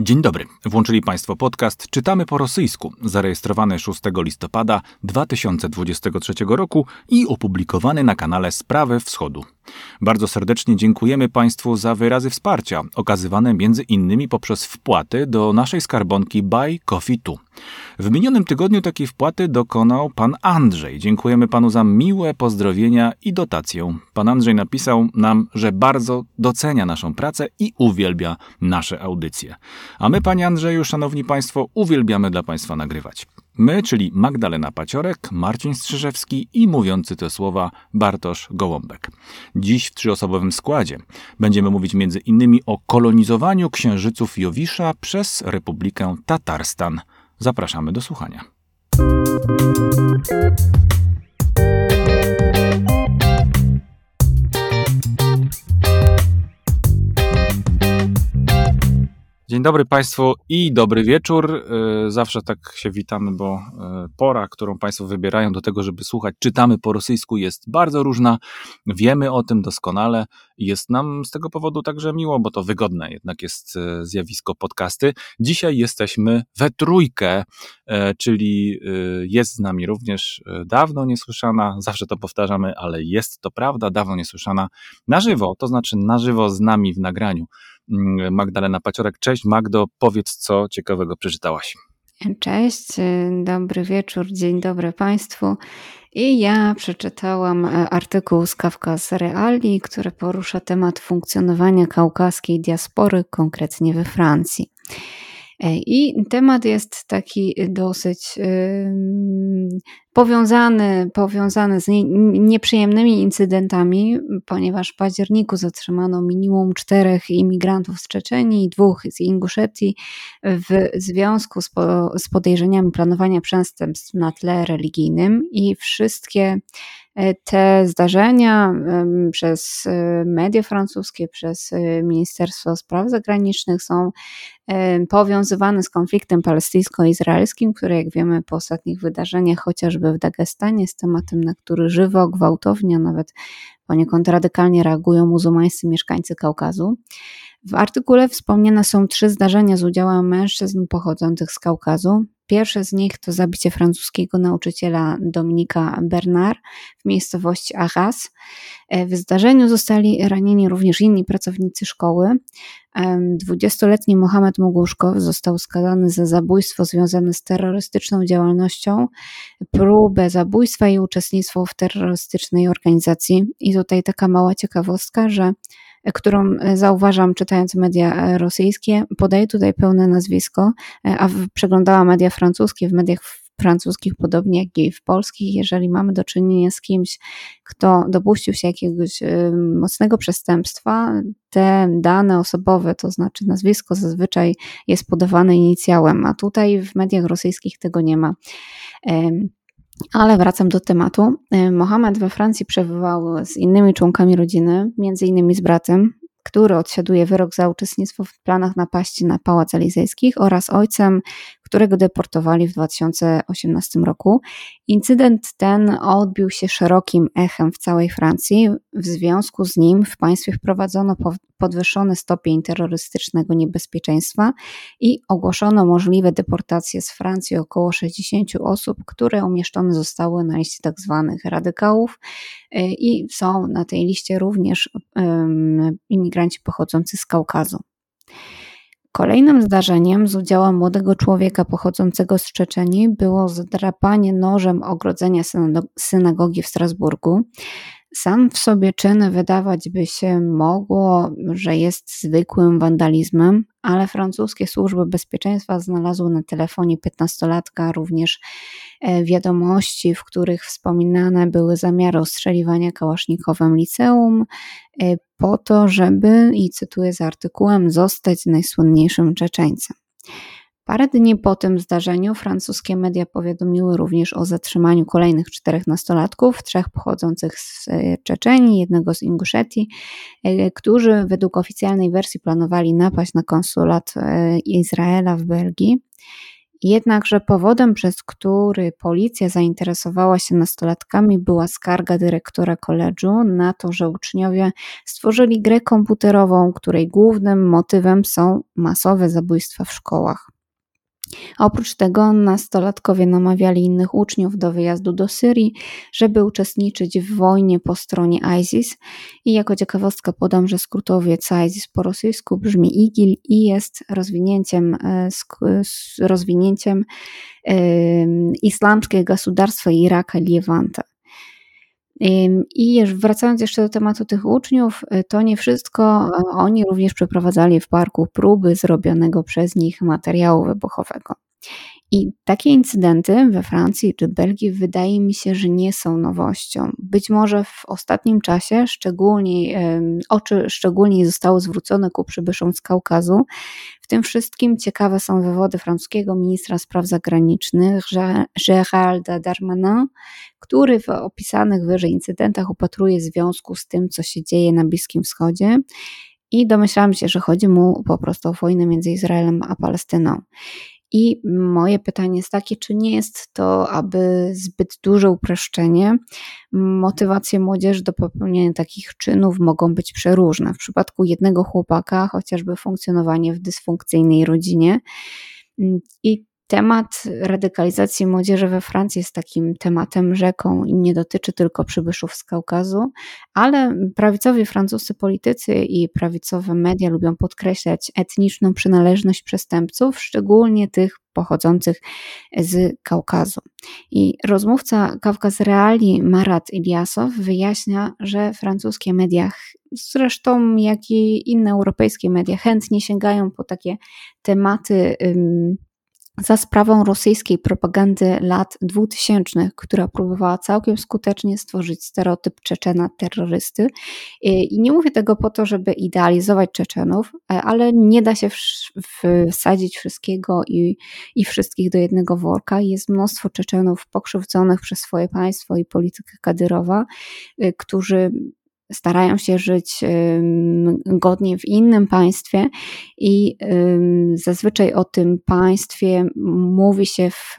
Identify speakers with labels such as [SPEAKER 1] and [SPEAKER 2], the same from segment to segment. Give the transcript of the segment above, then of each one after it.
[SPEAKER 1] Dzień dobry. Włączyli Państwo podcast Czytamy po rosyjsku, zarejestrowany 6 listopada 2023 roku i opublikowany na kanale Sprawy Wschodu. Bardzo serdecznie dziękujemy Państwu za wyrazy wsparcia, okazywane między innymi poprzez wpłaty do naszej skarbonki Buy Coffee 2. W minionym tygodniu takiej wpłaty dokonał pan Andrzej. Dziękujemy panu za miłe pozdrowienia i dotację. Pan Andrzej napisał nam, że bardzo docenia naszą pracę i uwielbia nasze audycje. A my, panie Andrzeju, szanowni państwo, uwielbiamy dla państwa nagrywać. My, czyli Magdalena Paciorek, Marcin Strzyżewski i mówiący te słowa Bartosz Gołąbek. Dziś w trzyosobowym składzie będziemy mówić między innymi o kolonizowaniu księżyców Jowisza przez Republikę Tatarstan. Zapraszamy do słuchania. Dzień dobry Państwu i dobry wieczór. E, zawsze tak się witamy, bo e, pora, którą Państwo wybierają do tego, żeby słuchać, czytamy po rosyjsku, jest bardzo różna. Wiemy o tym doskonale. Jest nam z tego powodu także miło, bo to wygodne jednak jest e, zjawisko podcasty. Dzisiaj jesteśmy we trójkę, czyli jest z nami również dawno niesłyszana, zawsze to powtarzamy, ale jest to prawda, dawno niesłyszana na żywo, to znaczy na żywo z nami w nagraniu Magdalena Paciorek. Cześć Magdo, powiedz co ciekawego przeczytałaś.
[SPEAKER 2] Cześć, dobry wieczór, dzień dobry Państwu. I ja przeczytałam e, artykuł z Kawkas Reali, który porusza temat funkcjonowania kaukaskiej diaspory, konkretnie we Francji. E, I temat jest taki dosyć powiązany, powiązany z nieprzyjemnymi incydentami, ponieważ w październiku zatrzymano minimum czterech imigrantów z Czeczenii i dwóch z Inguszetii w związku z, z podejrzeniami planowania przestępstw na tle religijnym i wszystkie te zdarzenia przez e, media francuskie, przez e, Ministerstwo Spraw Zagranicznych są powiązywane z konfliktem palestyńsko-izraelskim, który jak wiemy po ostatnich wydarzeniach, chociażby w Dagestanie, z tematem, na który żywo, gwałtownie, nawet poniekąd radykalnie reagują muzułmańscy mieszkańcy Kaukazu. W artykule wspomniane są trzy zdarzenia z udziałem mężczyzn pochodzących z Kaukazu. Pierwsze z nich to zabicie francuskiego nauczyciela Dominika Bernard w miejscowości Arras. W zdarzeniu zostali ranieni również inni pracownicy szkoły. 20-letni Mohamed Moguszkow został skazany za zabójstwo związane z terrorystyczną działalnością, próbę zabójstwa i uczestnictwo w terrorystycznej organizacji. I tutaj taka mała ciekawostka, że którą e, zauważam czytając media e, rosyjskie, podaję tutaj pełne nazwisko, e, a przeglądałam media francuskie, w mediach francuskich, podobnie jak i w polskich, jeżeli mamy do czynienia z kimś, kto dopuścił się jakiegoś mocnego przestępstwa, te dane osobowe, to znaczy nazwisko zazwyczaj jest podawane inicjałem, a tutaj w mediach rosyjskich tego nie ma. Ale wracam do tematu. E, Mohamed we Francji przebywał z innymi członkami rodziny, między innymi z bratem, który odsiaduje wyrok za uczestnictwo w planach napaści na Pałac Elizejskich oraz ojcem, którego deportowali w 2018 roku. Incydent ten odbił się szerokim echem w całej Francji. W związku z nim w państwie wprowadzono podwyższony stopień terrorystycznego niebezpieczeństwa i ogłoszono możliwe deportacje z Francji około 60 osób, które umieszczone zostały na liście. Tak radykałów y, i są na tej liście również um, imigranci pochodzący z Kaukazu. Kolejnym zdarzeniem z udziałem młodego człowieka pochodzącego z Czeczenii było zdrapanie nożem ogrodzenia synagogi w Strasburgu. Sam w sobie czyn wydawać by się mogło, że jest zwykłym wandalizmem, ale francuskie służby bezpieczeństwa znalazły na telefonie 15-latka również e, wiadomości, w których wspominane były zamiary ostrzeliwania kałasznikowym liceum e, po to, żeby, i cytuję z artykułem, zostać najsłynniejszym Czeczeńcem. Parę dni po tym zdarzeniu francuskie media powiadomiły również o zatrzymaniu kolejnych czterech nastolatków, trzech pochodzących z e, Czeczenii, jednego z Inguszetii, e, którzy według oficjalnej wersji planowali napaść na konsulat e, Izraela w Belgii. Jednakże powodem, przez który policja zainteresowała się nastolatkami, była skarga dyrektora koledżu na to, że uczniowie stworzyli grę komputerową, której głównym motywem są masowe zabójstwa w szkołach. Oprócz tego nastolatkowie namawiali innych uczniów do wyjazdu do Syrii, żeby uczestniczyć w wojnie po stronie ISIS. I jako ciekawostkę podam, że skrótowiec ISIS po rosyjsku brzmi IGIL i jest rozwinięciem, e, rozwinięciem islamskiego gospodarstwa Iraka Lewanta. I wracając jeszcze do tematu tych uczniów, y, to nie wszystko. Oni również przeprowadzali w parku próby zrobionego przez nich materiału wybuchowego. I takie incydenty we Francji czy Belgii wydaje mi się, że nie są nowością. Być może w ostatnim czasie szczególnie, oczy szczególnie zostały zwrócone ku przybyszom z Kaukazu. W tym wszystkim ciekawe są wywody francuskiego ministra spraw zagranicznych Géralda Darmanin, który w opisanych wyżej incydentach upatruje związku z tym, co się dzieje na Bliskim Wschodzie. I domyślałam się, że chodzi mu po prostu o wojnę między Izraelem a Palestyną. I moje pytanie jest takie, czy nie jest to, aby zbyt duże uproszczenie? Motywacje młodzieży do popełnienia takich czynów mogą być przeróżne. W przypadku jednego chłopaka, chociażby funkcjonowanie w dysfunkcyjnej rodzinie. I Temat radykalizacji młodzieży we Francji jest takim tematem rzeką i nie dotyczy tylko przybyszów z Kaukazu, ale prawicowi francuscy politycy i prawicowe media lubią podkreślać etniczną przynależność przestępców, szczególnie tych pochodzących z Kaukazu. I rozmówca Kawkaz Reali Marat Iliasow wyjaśnia, że francuskie media, zresztą jak i inne europejskie media, chętnie sięgają po takie tematy za sprawą rosyjskiej propagandy lat 2000, która próbowała całkiem skutecznie stworzyć stereotyp Czeczena terrorysty. I nie mówię tego po to, żeby idealizować Czeczenów, e, ale nie da się wsadzić wszystkiego i, i wszystkich do jednego worka. Jest mnóstwo Czeczenów pokrzywdzonych przez swoje państwo i politykę Kadyrowa, e, którzy starają się żyć godnie w innym państwie i zazwyczaj o tym państwie mówi się w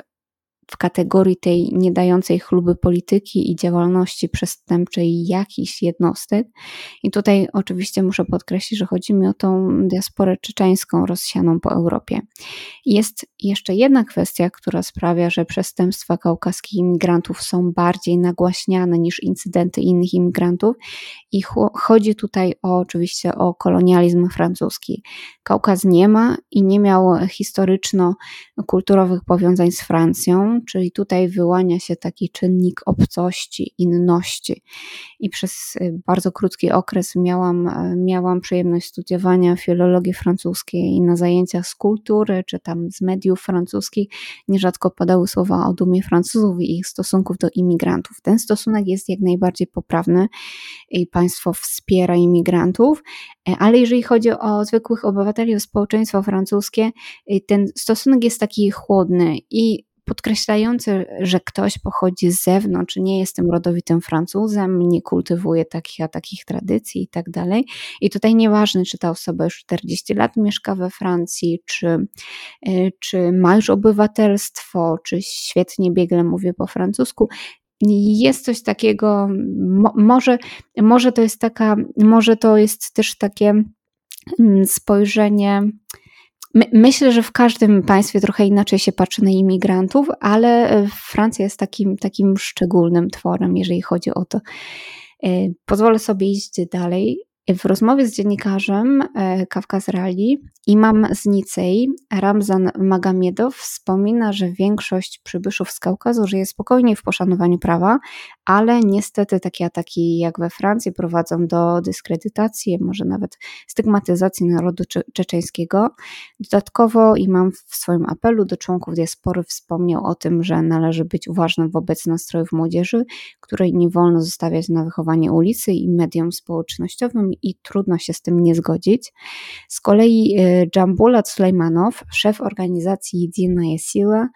[SPEAKER 2] w kategorii tej nie dającej chluby polityki i działalności przestępczej jakichś jednostek. I tutaj oczywiście muszę podkreślić, że chodzi mi o tą diasporę czeczeńską rozsianą po Europie. Jest jeszcze jedna kwestia, która sprawia, że przestępstwa kaukaskich imigrantów są bardziej nagłaśniane niż incydenty innych imigrantów i chodzi tutaj o, oczywiście o kolonializm francuski. Kaukaz nie ma i nie miał historyczno-kulturowych powiązań z Francją, czyli tutaj wyłania się taki czynnik obcości, inności. I przez y, bardzo krótki okres miałam, y, miałam przyjemność studiowania filologii francuskiej i na zajęciach z kultury, czy tam z mediów francuskich nierzadko padały słowa o dumie Francuzów i ich stosunków do imigrantów. Ten stosunek jest jak najbardziej poprawny i państwo wspiera imigrantów, e, ale jeżeli chodzi o zwykłych obywateli, o społeczeństwo francuskie, y, ten stosunek jest taki chłodny i podkreślający, że ktoś pochodzi z zewnątrz, nie jestem rodowitym Francuzem, nie kultywuje takich a takich tradycji i tak dalej. I tutaj nieważne, czy ta osoba już 40 lat mieszka we Francji, czy, y, czy ma już obywatelstwo, czy świetnie biegle mówi po francusku, jest coś takiego, może, może to jest taka, może to jest też takie mm, spojrzenie My, myślę, że w każdym państwie trochę inaczej się patrzy na imigrantów, ale e, Francja jest takim, takim szczególnym tworem, jeżeli chodzi o to. E, pozwolę sobie iść dalej. W rozmowie z dziennikarzem e, Kawkaz Rali imam z Nicei, Ramzan Magamiedow, wspomina, że większość przybyszów z Kaukazu żyje spokojnie w poszanowaniu prawa, ale niestety takie ataki jak we Francji prowadzą do dyskredytacji, może nawet stygmatyzacji narodu czeczeńskiego. Dodatkowo imam w swoim apelu do członków diaspory wspomniał o tym, że należy być uważnym wobec nastrojów młodzieży, której nie wolno zostawiać na wychowanie ulicy i mediom społecznościowym i trudno się z tym nie zgodzić. Z kolei y, Jambulat Sulejmanow, szef organizacji Jedyna jest siła, e,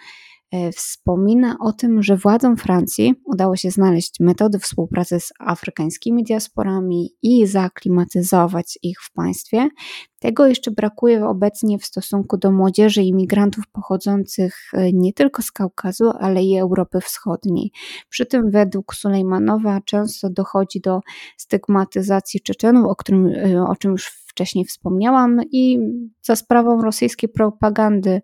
[SPEAKER 2] wspomina o tym, że władzom Francji udało się znaleźć metody współpracy z afrykańskimi diasporami i zaaklimatyzować ich w państwie. Tego jeszcze brakuje obecnie w stosunku do młodzieży imigrantów pochodzących e, nie tylko z Kaukazu, ale i Europy Wschodniej. Przy tym według Sulejmanowa często dochodzi do stygmatyzacji Czeczenów, o, którym, e, o czym już wcześniej wspomniałam, i za sprawą rosyjskiej propagandy,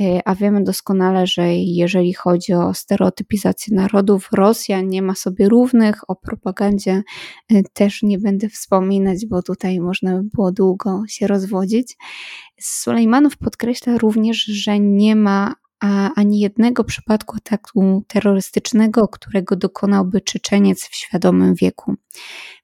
[SPEAKER 2] e, a wiemy doskonale, że jeżeli chodzi o stereotypizację narodów, Rosja nie ma sobie równych, o propagandzie e, też nie będę wspominać, bo tutaj można by było długo się rozwodzić. Sulejmanów podkreśla również, że nie ma ani jednego przypadku ataku terrorystycznego, którego dokonałby Czeczeniec w świadomym wieku.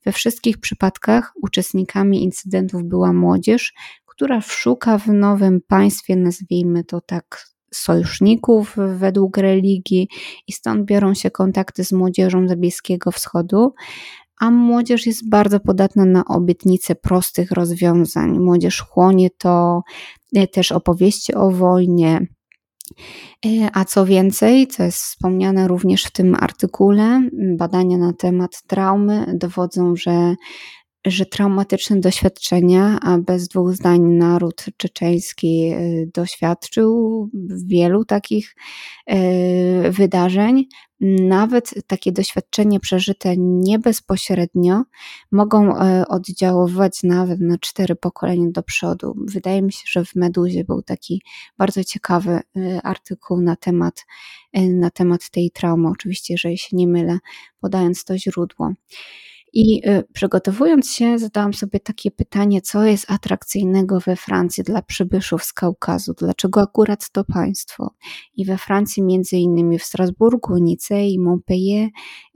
[SPEAKER 2] We wszystkich przypadkach uczestnikami incydentów była młodzież, która szuka w nowym państwie, nazwijmy to tak, sojuszników według religii i stąd biorą się kontakty z młodzieżą z Bliskiego Wschodu, a młodzież jest bardzo podatna na obietnice prostych rozwiązań. Młodzież chłonie to e, też opowieści o wojnie, a co więcej, co jest wspomniane również w tym artykule, badania na temat traumy dowodzą, że że traumatyczne doświadczenia, a bez dwóch zdań naród czeczeński e, doświadczył wielu takich e, wydarzeń. Nawet takie doświadczenia przeżyte nie bezpośrednio mogą e, oddziaływać nawet na cztery pokolenia do przodu. Wydaje mi się, że w Meduzie był taki bardzo ciekawy artykuł na temat, na temat tej traumy. Oczywiście, jeżeli się nie mylę, podając to źródło. I y, przygotowując się, zadałam sobie takie pytanie, co jest atrakcyjnego we Francji dla przybyszów z Kaukazu? Dlaczego akurat to państwo? I we Francji, między innymi w Strasburgu, Nicei, Montpellier y,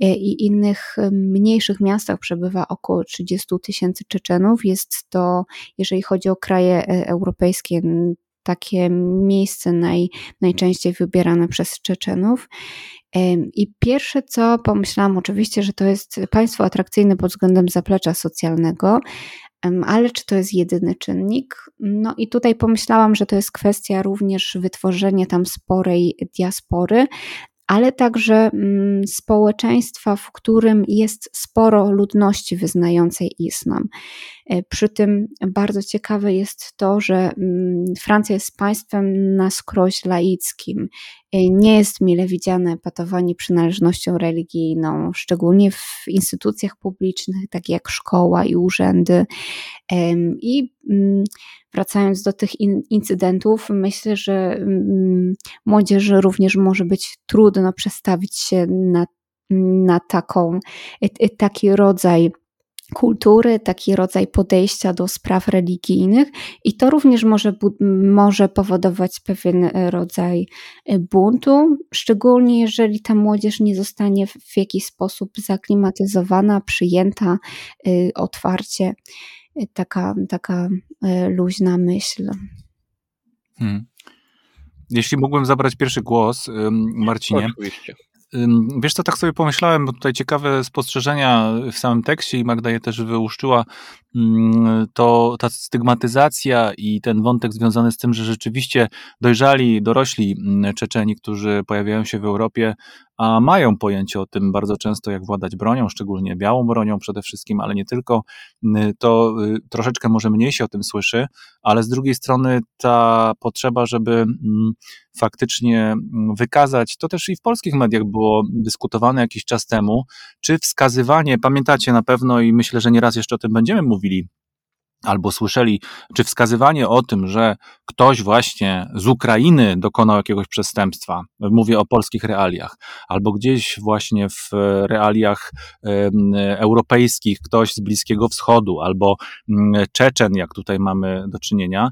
[SPEAKER 2] i innych y, mniejszych miastach przebywa około 30 tysięcy Czeczenów. Jest to, jeżeli chodzi o kraje europejskie, takie miejsce naj, najczęściej wybierane przez Czeczenów. I pierwsze co pomyślałam, oczywiście, że to jest państwo atrakcyjne pod względem zaplecza socjalnego, ale czy to jest jedyny czynnik? No i tutaj pomyślałam, że to jest kwestia również wytworzenia tam sporej diaspory, ale także mm, społeczeństwa, w którym jest sporo ludności wyznającej islam. E, przy tym bardzo ciekawe jest to, że mm, Francja jest państwem na skroś laickim. E, nie jest mile widziane patowanie przynależnością religijną, szczególnie w instytucjach publicznych, tak jak szkoła i urzędy. I mm, wracając do tych incydentów, myślę, że młodzieży również może być trudno przestawić się na, na taką, e, taki rodzaj kultury, taki rodzaj podejścia do spraw religijnych, i to również może, może powodować pewien e, rodzaj e, buntu, szczególnie jeżeli ta młodzież nie zostanie w jakiś sposób zaklimatyzowana, przyjęta e, otwarcie. Taka, taka luźna myśl. Hmm.
[SPEAKER 1] Jeśli mógłbym zabrać pierwszy głos, Marcinie. Oczywiście. Wiesz co, tak sobie pomyślałem, bo tutaj ciekawe spostrzeżenia w samym tekście i Magda je też wyłuszczyła, to ta stygmatyzacja i ten wątek związany z tym, że rzeczywiście dojrzali, dorośli Czeczeni, którzy pojawiają się w Europie, a mają pojęcie o tym bardzo często, jak władać bronią, szczególnie białą bronią przede wszystkim, ale nie tylko, to y, troszeczkę może mniej się o tym słyszy, ale z drugiej strony ta potrzeba, żeby faktycznie wykazać, to też i w polskich mediach było dyskutowane jakiś czas temu, czy wskazywanie, pamiętacie na pewno i myślę, że nieraz jeszcze o tym będziemy mówili, albo słyszeli, czy wskazywanie o tym, że ktoś właśnie z Ukrainy dokonał jakiegoś przestępstwa, mówię o polskich realiach, albo gdzieś właśnie w realiach europejskich, ktoś z Bliskiego Wschodu, albo mm, Czeczen, jak tutaj mamy do czynienia,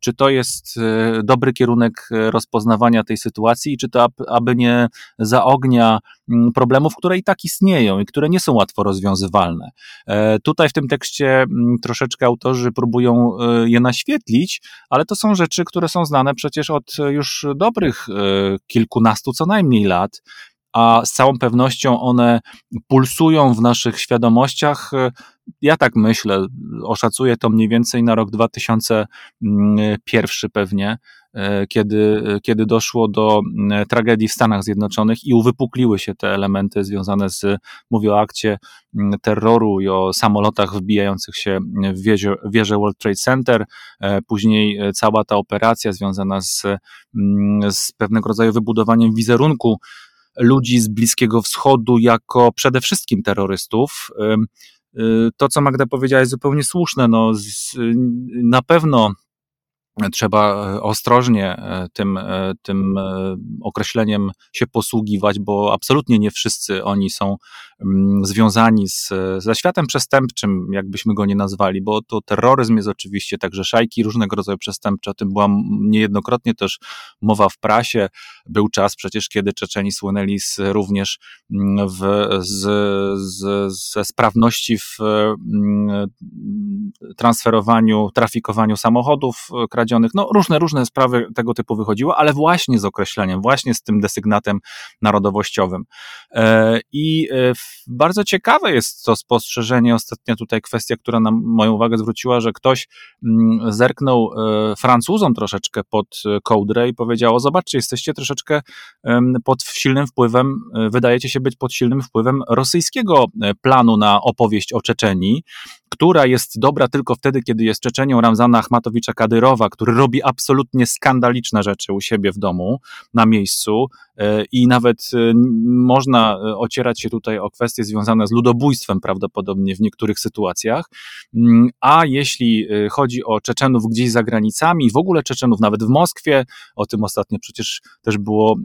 [SPEAKER 1] czy to jest e, dobry kierunek e, rozpoznawania tej sytuacji i czy to aby nie zaognia mm, problemów, które i tak istnieją i które nie są łatwo rozwiązywalne. Tutaj w tym tekście mm, troszeczkę autorzy próbują je naświetlić, ale to są rzeczy, które są znane przecież od już dobrych kilkunastu co najmniej lat a z całą pewnością one pulsują w naszych świadomościach. Ja tak myślę, oszacuję to mniej więcej na rok 2001 pewnie, E, kiedy, kiedy doszło do e, tragedii w Stanach Zjednoczonych i uwypukliły się te elementy związane z, mówię o akcie terroru i o samolotach wbijających się w wieżę World Trade Center, e, później cała ta operacja związana z, z pewnego rodzaju wybudowaniem wizerunku ludzi z Bliskiego Wschodu jako przede wszystkim terrorystów. To, co Magda powiedziała, jest zupełnie słuszne. No, na pewno trzeba e, ostrożnie e, tym, e, tym określeniem się posługiwać, bo absolutnie nie wszyscy oni są mm, związani z, ze światem przestępczym, jakbyśmy go nie nazwali, bo to terroryzm jest oczywiście także szajki różnego rodzaju przestępcze, o tym była niejednokrotnie też mowa w prasie. Był czas przecież, kiedy Czeczeni słynęli z, również mm, w, z, z, ze sprawności w mm, transferowaniu, trafikowaniu samochodów krajowym, no różne, różne sprawy tego typu wychodziło, ale właśnie z określeniem, właśnie z tym desygnatem narodowościowym. E, I e, bardzo ciekawe jest to spostrzeżenie, ostatnia tutaj kwestia, która nam moją uwagę zwróciła, że ktoś mm, zerknął e, Francuzom troszeczkę pod kołdrę i powiedział, zobaczcie, jesteście troszeczkę pod silnym wpływem, wydajecie się być pod silnym wpływem rosyjskiego planu na opowieść o Czeczenii, która jest dobra tylko wtedy, kiedy jest Czeczenią Ramzana Achmatowicza Kadyrowa, który robi absolutnie skandaliczne rzeczy u siebie w domu, na miejscu e, i nawet e, można e, ocierać się tutaj o kwestie związane z ludobójstwem prawdopodobnie w niektórych sytuacjach, mm, a jeśli chodzi o Czeczenów gdzieś za granicami, w ogóle Czeczenów nawet w Moskwie, o tym ostatnio przecież też było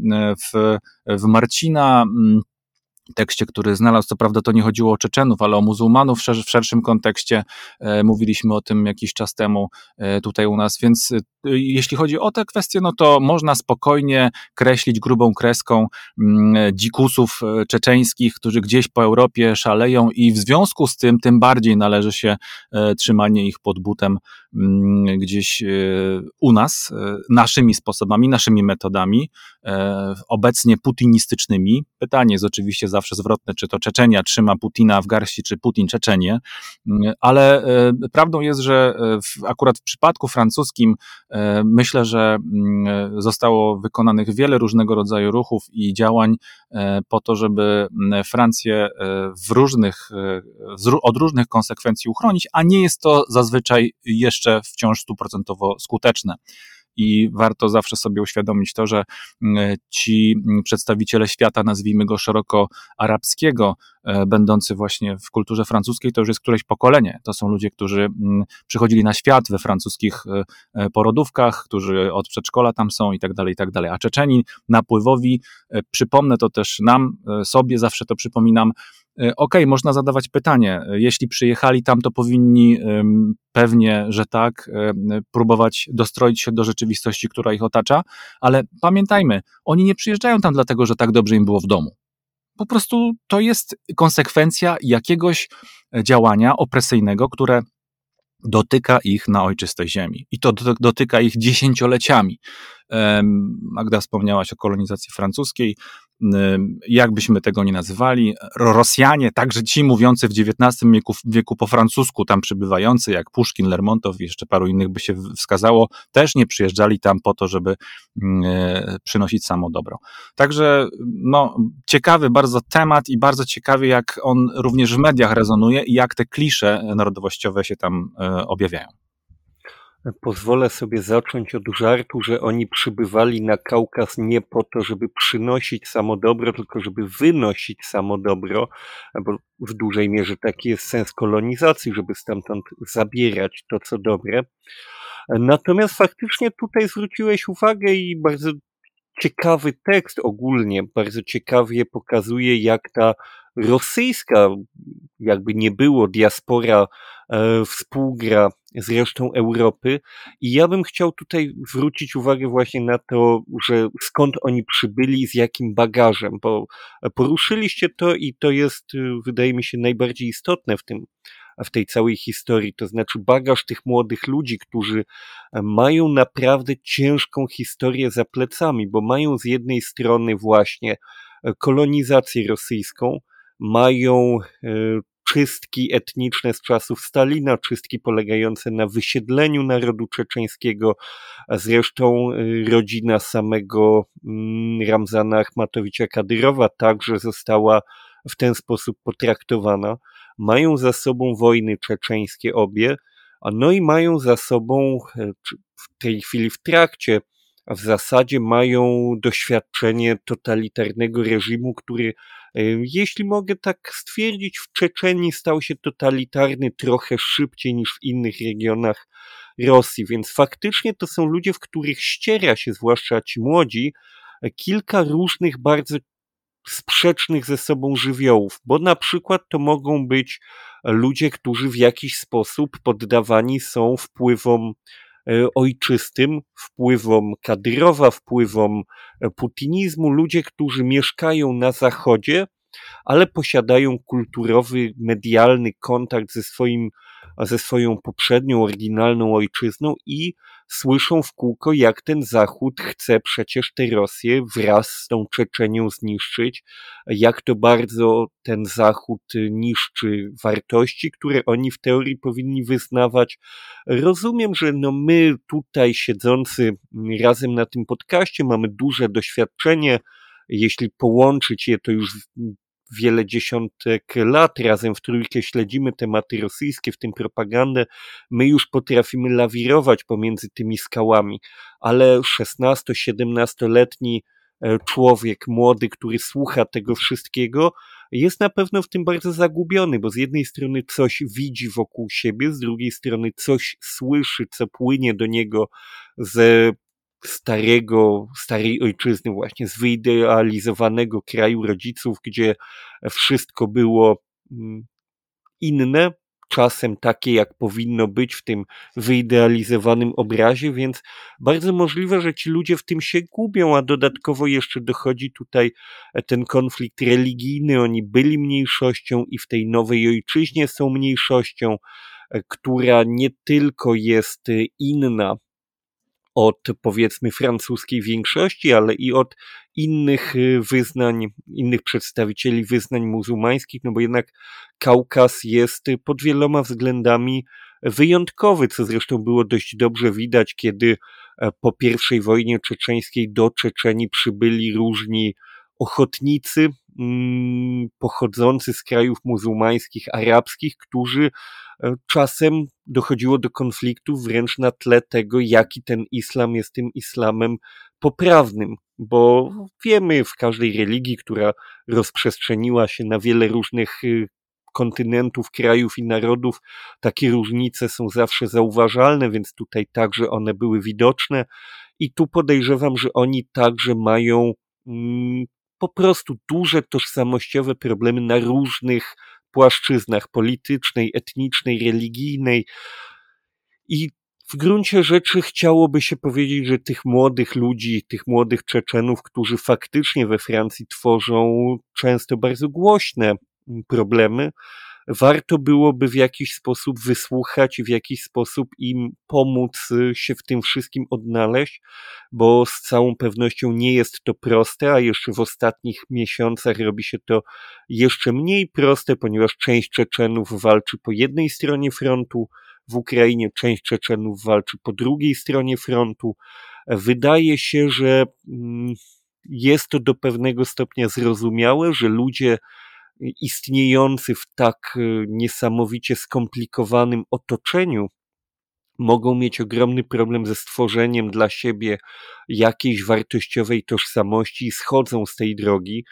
[SPEAKER 1] w, w Marcina, mm, tekście, który znalazł, co prawda to nie chodziło o Czeczenów, ale o muzułmanów w, szer w szerszym kontekście. E, mówiliśmy o tym jakiś czas temu e, tutaj u nas, więc e, jeśli chodzi o te kwestie, no to można spokojnie kreślić grubą kreską mm, dzikusów czeczeńskich, którzy gdzieś po Europie szaleją i w związku z tym tym bardziej należy się trzymanie ich pod butem gdzieś e, u nas, naszymi sposobami, naszymi metodami, obecnie putinistycznymi. Pytanie jest oczywiście zawsze zwrotne, czy to Czeczenia trzyma Putina w garści, czy Putin Czeczenię, mm, ale prawdą jest, że w, akurat w przypadku francuskim myślę, że mm, zostało wykonanych wiele różnego rodzaju ruchów i działań po to, żeby Francję w różnych, od różnych konsekwencji uchronić, a nie jest to zazwyczaj jeszcze wciąż stuprocentowo skuteczne i warto zawsze sobie uświadomić to, że mm, ci mm, przedstawiciele świata, nazwijmy go szeroko arabskiego, e, będący właśnie w kulturze francuskiej, to już jest któreś pokolenie. To są ludzie, którzy mm, przychodzili na świat we francuskich e, e, porodówkach, którzy od przedszkola tam są i tak dalej, i tak dalej. A Czeczeni napływowi, przypomnę to też nam, sobie zawsze to przypominam, OK, można zadawać pytanie. Jeśli przyjechali tam, to powinni pewnie, że tak, próbować dostroić się do rzeczywistości, która ich otacza, ale pamiętajmy, oni nie przyjeżdżają tam dlatego, że tak dobrze im było w domu. Po prostu to jest konsekwencja jakiegoś e, działania opresyjnego, które dotyka ich na ojczystej ziemi. I to dotyka ich dziesięcioleciami. Magda wspomniałaś o kolonizacji francuskiej jakbyśmy tego nie nazywali, Rosjanie, także ci mówiący w XIX wieku, wieku po francusku, tam przybywający, jak Puszkin, Lermontow i jeszcze paru innych by się wskazało, też nie przyjeżdżali tam po to, żeby e, przynosić samo dobro. Także no, ciekawy bardzo temat i bardzo ciekawy, jak on również w mediach rezonuje i jak te klisze narodowościowe się tam e, objawiają.
[SPEAKER 3] Pozwolę sobie zacząć od żartu, że oni przybywali na Kaukaz nie po to, żeby przynosić samo dobro, tylko żeby wynosić samo dobro, bo w dużej mierze taki jest sens kolonizacji, żeby stamtąd zabierać to, co dobre. Natomiast faktycznie tutaj zwróciłeś uwagę i bardzo ciekawy tekst ogólnie, bardzo ciekawie pokazuje, jak ta rosyjska, jakby nie było, diaspora e, współgra z resztą Europy. I ja bym chciał tutaj zwrócić uwagę właśnie na to, że skąd oni przybyli, z jakim bagażem, bo poruszyliście to i to jest, y, wydaje mi się, najbardziej istotne w tym, w tej całej historii, to znaczy bagaż tych młodych ludzi, którzy mają naprawdę ciężką historię za plecami, bo mają z jednej strony właśnie kolonizację rosyjską, mają czystki etniczne z czasów Stalina, czystki polegające na wysiedleniu narodu czeczeńskiego. Zresztą rodzina samego mm, Ramzana Achmatowicza Kadyrowa także została w ten sposób potraktowana. Mają za sobą wojny czeczeńskie obie, no i mają za sobą e, w tej chwili w trakcie, w zasadzie mają doświadczenie totalitarnego reżimu, który, e, jeśli mogę tak stwierdzić, w Czeczenii stał się totalitarny trochę szybciej niż w innych regionach Rosji, więc faktycznie to są ludzie, w których ściera się, zwłaszcza ci młodzi, kilka różnych bardzo sprzecznych ze sobą żywiołów, bo na przykład to mogą być ludzie, którzy w jakiś sposób poddawani są wpływom ojczystym, wpływom Kadyrowa, wpływom e, putinizmu, ludzie, którzy mieszkają na Zachodzie, ale posiadają kulturowy, medialny kontakt ze swoim ze swoją poprzednią, oryginalną ojczyzną i słyszą w kółko, jak ten Zachód chce przecież tę Rosję wraz z tą Czeczenią zniszczyć, jak to bardzo ten Zachód niszczy wartości, które oni w teorii powinni wyznawać. Rozumiem, że no my tutaj siedzący razem na tym podcaście mamy duże doświadczenie, jeśli połączyć je, to już wiele dziesiątek lat razem w trójkę śledzimy tematy rosyjskie, w tym propagandę, my już potrafimy lawirować pomiędzy tymi skałami, ale 16-17-letni e, człowiek młody, który słucha tego wszystkiego, jest na pewno w tym bardzo zagubiony, bo z jednej strony coś widzi wokół siebie, z drugiej strony coś słyszy, co płynie do niego ze starego, starej ojczyzny, właśnie z wyidealizowanego kraju rodziców, gdzie wszystko było mm, inne, czasem takie, jak powinno być w tym wyidealizowanym obrazie, więc bardzo możliwe, że ci ludzie w tym się gubią, a dodatkowo jeszcze dochodzi tutaj ten konflikt religijny. Oni byli mniejszością i w tej nowej ojczyźnie są mniejszością, która nie tylko jest inna od powiedzmy francuskiej większości, ale i od innych y, wyznań, innych przedstawicieli wyznań muzułmańskich, no bo jednak Kaukaz jest pod wieloma względami wyjątkowy, co zresztą było dość dobrze widać, kiedy e, po pierwszej wojnie czeczeńskiej do Czeczeni przybyli różni ochotnicy mm, pochodzący z krajów muzułmańskich, arabskich, którzy E, czasem dochodziło do konfliktów wręcz na tle tego, jaki ten islam jest tym islamem poprawnym, bo wiemy w każdej religii, która rozprzestrzeniła się na wiele różnych y, kontynentów, krajów i narodów, takie różnice są zawsze zauważalne, więc tutaj także one były widoczne. I tu podejrzewam, że oni także mają mm, po prostu duże tożsamościowe problemy na różnych płaszczyznach politycznej, etnicznej, religijnej. I w gruncie rzeczy chciałoby się powiedzieć, że tych młodych ludzi, tych młodych Czeczenów, którzy faktycznie we Francji tworzą często bardzo głośne problemy, warto byłoby w jakiś sposób wysłuchać w jakiś sposób im pomóc y, się w tym wszystkim odnaleźć, bo z całą pewnością nie jest to proste, a jeszcze w ostatnich miesiącach robi się to jeszcze mniej proste, ponieważ część Czeczenów walczy po jednej stronie frontu, w Ukrainie część Czeczenów walczy po drugiej stronie frontu. Wydaje się, że mm, jest to do pewnego stopnia zrozumiałe, że ludzie istniejący w tak y, niesamowicie skomplikowanym otoczeniu, mogą mieć ogromny problem ze stworzeniem dla siebie jakiejś wartościowej tożsamości i schodzą z tej drogi.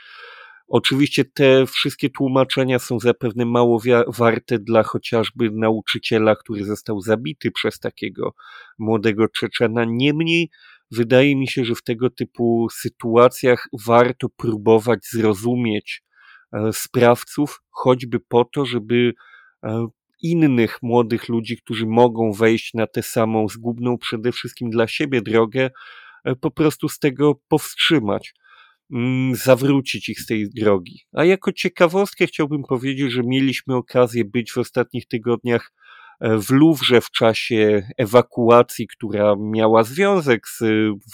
[SPEAKER 3] Oczywiście te wszystkie tłumaczenia są zapewne mało warte dla chociażby nauczyciela, który został zabity przez takiego młodego Czeczena. Niemniej wydaje mi się, że w tego typu sytuacjach warto próbować zrozumieć sprawców, choćby po to, żeby e, innych młodych ludzi, którzy mogą wejść na tę samą zgubną przede wszystkim dla siebie drogę, e, po prostu z tego powstrzymać, mm, zawrócić ich z tej drogi. A jako ciekawostkę chciałbym powiedzieć, że mieliśmy okazję być w ostatnich tygodniach w Luwrze w czasie ewakuacji, która miała związek z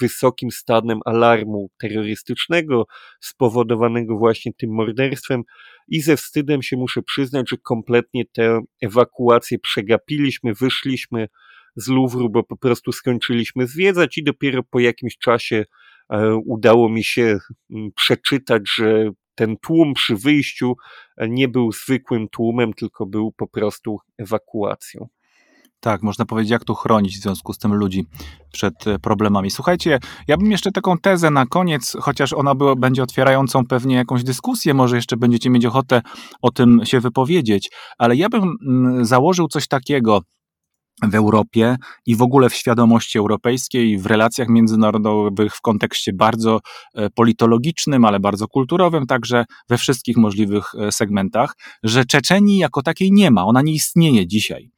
[SPEAKER 3] wysokim stanem alarmu terrorystycznego spowodowanego właśnie tym morderstwem i ze wstydem się muszę przyznać, że kompletnie tę ewakuację przegapiliśmy, wyszliśmy z Luwru, bo po prostu skończyliśmy zwiedzać i dopiero po jakimś czasie e, udało mi się mm, przeczytać, że ten tłum przy wyjściu e, nie był zwykłym tłumem, tylko był po prostu ewakuacją.
[SPEAKER 1] Tak, można powiedzieć, jak tu chronić w związku z tym ludzi przed e, problemami. Słuchajcie, ja bym jeszcze taką tezę na koniec, chociaż ona była, będzie otwierającą pewnie jakąś dyskusję, może jeszcze będziecie mieć ochotę o tym się wypowiedzieć, ale ja bym mm, założył coś takiego, w Europie i w ogóle w świadomości europejskiej, w relacjach międzynarodowych, w kontekście bardzo e, politologicznym, ale bardzo kulturowym, także we wszystkich możliwych e, segmentach, że Czeczenii jako takiej nie ma, ona nie istnieje dzisiaj.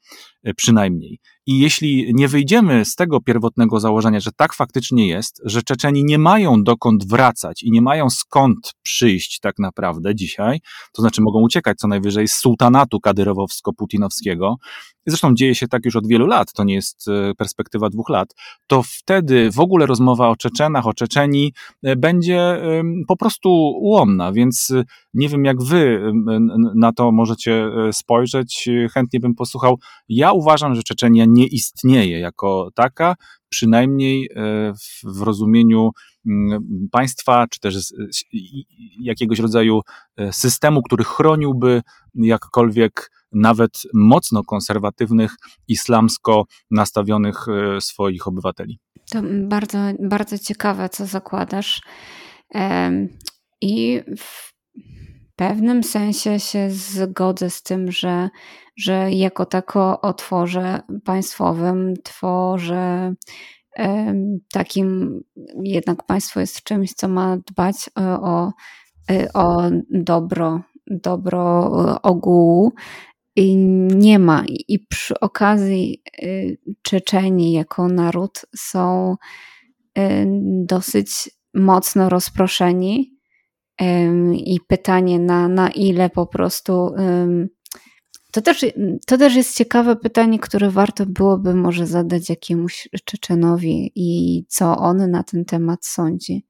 [SPEAKER 1] E, przynajmniej. I jeśli nie wyjdziemy z tego pierwotnego założenia, że tak faktycznie jest, że Czeczeni nie mają dokąd wracać i nie mają skąd przyjść tak naprawdę dzisiaj, to znaczy mogą uciekać co najwyżej z sultanatu kadyrowowsko-putinowskiego, zresztą dzieje się tak już od wielu lat, to nie jest e, perspektywa dwóch lat, to wtedy w ogóle rozmowa o Czeczenach, o Czeczeni e, będzie po prostu ułomna, więc nie wiem jak wy na to możecie spojrzeć, chętnie bym posłuchał. Ja uważam, że Czeczenia nie istnieje jako taka, przynajmniej e, w, rozumieniu mm, państwa, czy też jakiegoś rodzaju e, systemu, który chroniłby jakkolwiek nawet mocno konserwatywnych, islamsko nastawionych e, swoich obywateli.
[SPEAKER 2] To bardzo, bardzo ciekawe, co zakładasz. I w pewnym sensie się zgodzę z tym, że że jako tako o tworze państwowym, tworze takim, jednak państwo jest czymś, co ma dbać e, o, e, o dobro, dobro ogółu. I nie ma. I przy okazji e, Czeczeni jako naród są dosyć mocno rozproszeni. I pytanie, na, na ile po prostu to też, to też jest ciekawe pytanie, które warto byłoby może zadać jakiemuś Czeczenowi i co on na ten temat sądzi.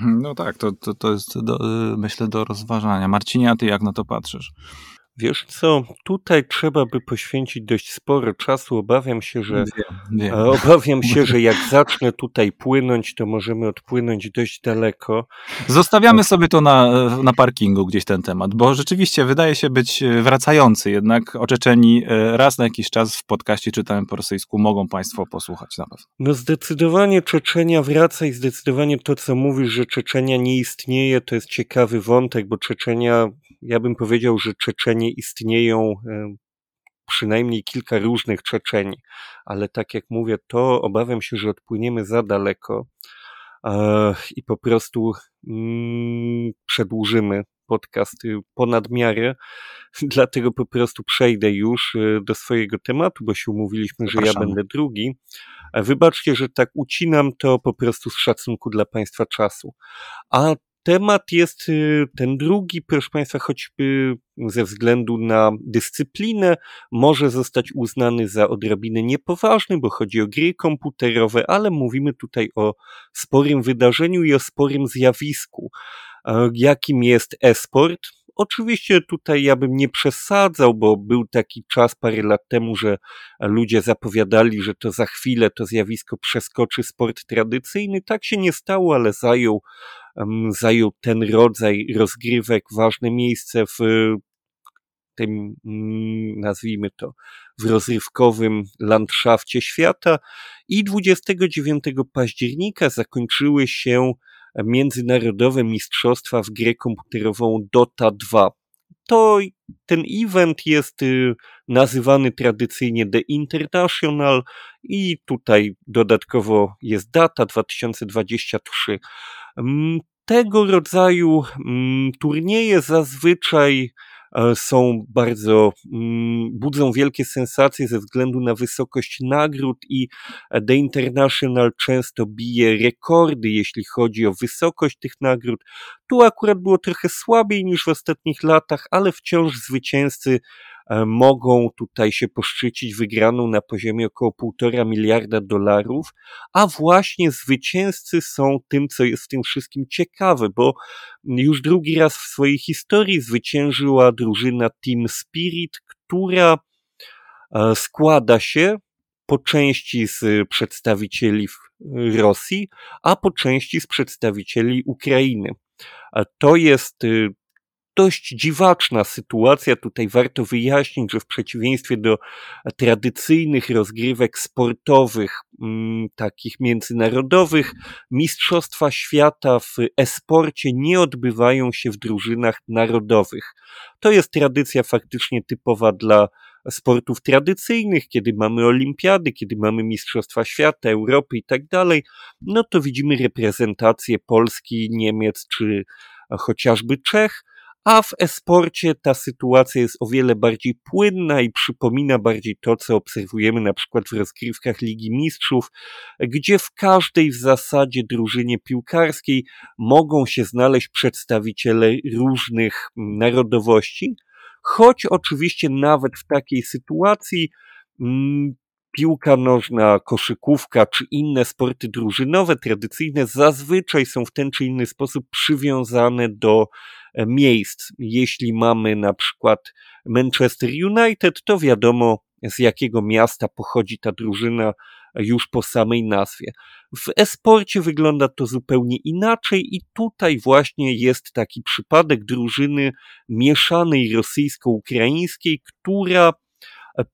[SPEAKER 1] No tak, to, to, to jest do, myślę do rozważania. Marcinie, a ty jak na to patrzysz?
[SPEAKER 3] Wiesz co, tutaj trzeba by poświęcić dość sporo czasu. Obawiam się, że wiem, wiem. obawiam się, że jak zacznę tutaj płynąć, to możemy odpłynąć dość daleko.
[SPEAKER 1] Zostawiamy sobie to na, na parkingu gdzieś ten temat, bo rzeczywiście wydaje się być wracający, jednak oczeczeni e, raz na jakiś czas w podcaście czytałem po rosyjsku mogą Państwo posłuchać na pewno.
[SPEAKER 3] No zdecydowanie Czeczenia wraca i zdecydowanie to, co mówisz, że Czeczenia nie istnieje, to jest ciekawy wątek, bo Czeczenia ja bym powiedział, że Czeczenie istnieją e, przynajmniej kilka różnych Czeczeni, ale tak jak mówię, to obawiam się, że odpłyniemy za daleko e, i po prostu mm, przedłużymy podcast ponad miarę, dlatego po prostu przejdę już e, do swojego tematu, bo się umówiliśmy, że ja będę drugi. Wybaczcie, że tak ucinam to po prostu z szacunku dla Państwa czasu. A temat jest y, ten drugi, proszę Państwa, choćby ze względu na dyscyplinę, może zostać uznany za odrobinę niepoważny, bo chodzi o gry komputerowe, ale mówimy tutaj o sporym wydarzeniu i o sporym zjawisku, jakim jest e-sport. Oczywiście tutaj ja bym nie przesadzał, bo był taki czas parę lat temu, że ludzie zapowiadali, że to za chwilę to zjawisko przeskoczy sport tradycyjny. Tak się nie stało, ale zajął zajął ten rodzaj rozgrywek ważne miejsce w tym, mm, nazwijmy to, w rozrywkowym landszafcie świata i 29 października zakończyły się międzynarodowe mistrzostwa w grę komputerową Dota 2. To ten event jest y, nazywany tradycyjnie The International i tutaj dodatkowo jest data 2023. Mm, tego rodzaju mm, turnieje zazwyczaj są bardzo, mm, budzą wielkie sensacje ze względu na wysokość nagród i The International często bije rekordy, jeśli chodzi o wysokość tych nagród. Tu akurat było trochę słabiej niż w ostatnich latach, ale wciąż zwycięzcy e, mogą tutaj się poszczycić wygraną na poziomie około półtora miliarda dolarów, a właśnie zwycięzcy są tym, co jest w tym wszystkim ciekawe, bo już drugi raz w swojej historii zwyciężyła drużyna Team Spirit, która e, składa się po części z przedstawicieli Rosji, a po części z przedstawicieli Ukrainy. To jest y, dość dziwaczna sytuacja. Tutaj warto wyjaśnić, że w przeciwieństwie do tradycyjnych rozgrywek sportowych, mm, takich międzynarodowych, Mistrzostwa Świata w esporcie nie odbywają się w drużynach narodowych. To jest tradycja faktycznie typowa dla sportów tradycyjnych, kiedy mamy olimpiady, kiedy mamy Mistrzostwa Świata, Europy i tak dalej, no to widzimy reprezentację Polski, Niemiec czy chociażby Czech, a w esporcie ta sytuacja jest o wiele bardziej płynna i przypomina bardziej to, co obserwujemy na przykład w rozgrywkach Ligi Mistrzów, gdzie w każdej w zasadzie drużynie piłkarskiej mogą się znaleźć przedstawiciele różnych narodowości, choć oczywiście nawet w takiej sytuacji mm, piłka nożna, koszykówka czy inne sporty drużynowe, tradycyjne, zazwyczaj są w ten czy inny sposób przywiązane do miejsc. Jeśli mamy na przykład Manchester United, to wiadomo z jakiego miasta pochodzi ta drużyna już po samej nazwie. W esporcie wygląda to zupełnie inaczej i tutaj właśnie jest taki przypadek drużyny mieszanej rosyjsko-ukraińskiej, która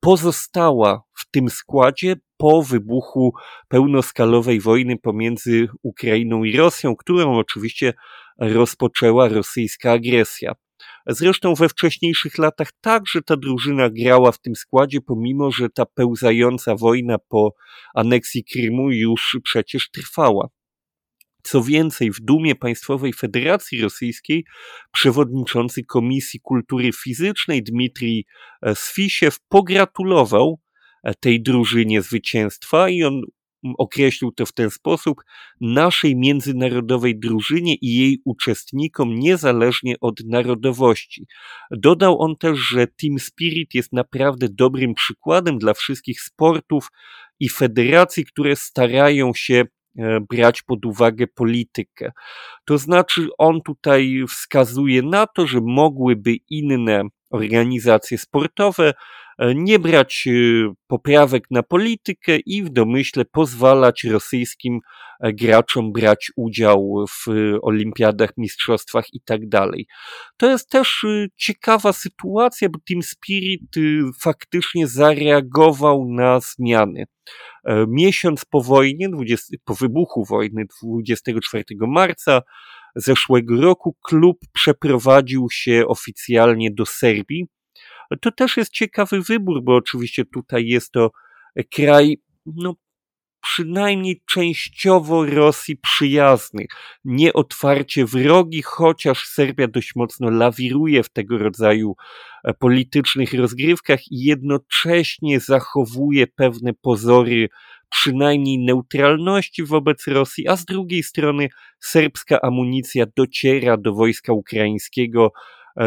[SPEAKER 3] pozostała w tym składzie po wybuchu pełnoskalowej wojny pomiędzy Ukrainą i Rosją, którą oczywiście rozpoczęła rosyjska agresja. Zresztą we wcześniejszych latach także ta drużyna grała w tym składzie, pomimo że ta pełzająca wojna po aneksji Krymu już przecież trwała. Co więcej, w Dumie Państwowej Federacji Rosyjskiej przewodniczący Komisji Kultury Fizycznej Dmitrij e, Swisiew pogratulował e, tej drużynie zwycięstwa i on określił to w ten sposób, naszej międzynarodowej drużynie i jej uczestnikom niezależnie od narodowości. Dodał on też, że Team Spirit jest naprawdę dobrym przykładem dla wszystkich sportów i federacji, które starają się E, brać pod uwagę politykę. To znaczy, on tutaj wskazuje na to, że mogłyby inne organizacje sportowe nie brać e, poprawek na politykę i w domyśle pozwalać rosyjskim graczom brać udział w olimpiadach, mistrzostwach i tak dalej. To jest też ciekawa sytuacja, bo Team Spirit faktycznie zareagował na zmiany. E, miesiąc po wojnie, 20, po wybuchu wojny 24 marca zeszłego roku, klub przeprowadził się oficjalnie do Serbii. To też jest ciekawy wybór, bo oczywiście tutaj jest to kraj no, przynajmniej częściowo Rosji przyjaznych, nie otwarcie wrogi, chociaż Serbia dość mocno lawiruje w tego rodzaju e, politycznych rozgrywkach i jednocześnie zachowuje pewne pozory przynajmniej neutralności wobec Rosji, a z drugiej strony serbska amunicja dociera do wojska ukraińskiego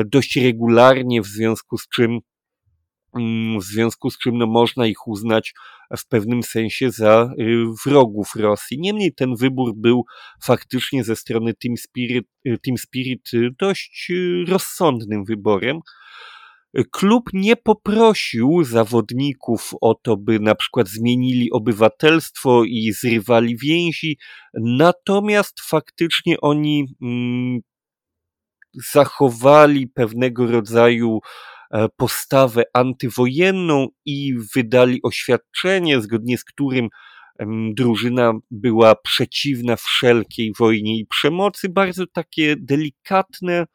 [SPEAKER 3] dość regularnie, w związku z czym Mm, w związku z czym no, można ich uznać w pewnym sensie za y, wrogów Rosji. Niemniej ten wybór był faktycznie ze strony Team Spirit, y, Team Spirit y, dość rozsądnym wyborem. Klub nie poprosił zawodników o to, by na przykład zmienili obywatelstwo i zrywali więzi, natomiast faktycznie oni mm, zachowali pewnego rodzaju E, postawę antywojenną i wydali oświadczenie, zgodnie z którym drużyna była przeciwna wszelkiej wojnie i przemocy. Bardzo takie delikatne,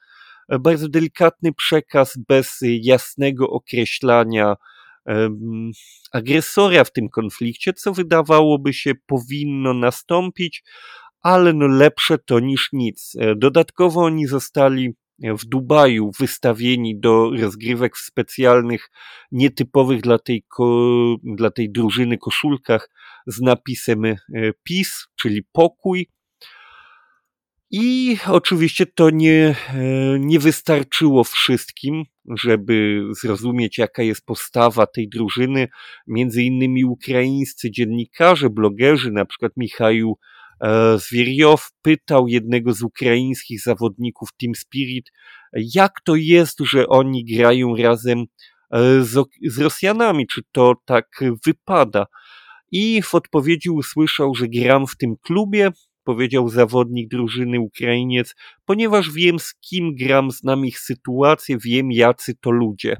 [SPEAKER 3] e, bardzo delikatny przekaz bez jasnego określania agresora w tym konflikcie, co wydawałoby się powinno nastąpić, ale no lepsze to niż nic. E, dodatkowo oni zostali w Dubaju wystawieni do rozgrywek w specjalnych, nietypowych dla tej, dla tej drużyny koszulkach z napisem e, PiS, czyli pokój. I oczywiście to nie, e, nie wystarczyło wszystkim, żeby zrozumieć, jaka jest postawa tej drużyny. Między innymi ukraińscy dziennikarze, blogerzy, na przykład Michał e, Zwieriow, pytał jednego z ukraińskich zawodników Team Spirit, jak to jest, że oni grają razem e, z, z Rosjanami, czy to tak wypada. I w odpowiedzi usłyszał, że gram w tym klubie, powiedział zawodnik drużyny Ukrainiec, ponieważ wiem z kim gram, znam ich sytuację, wiem jacy to ludzie.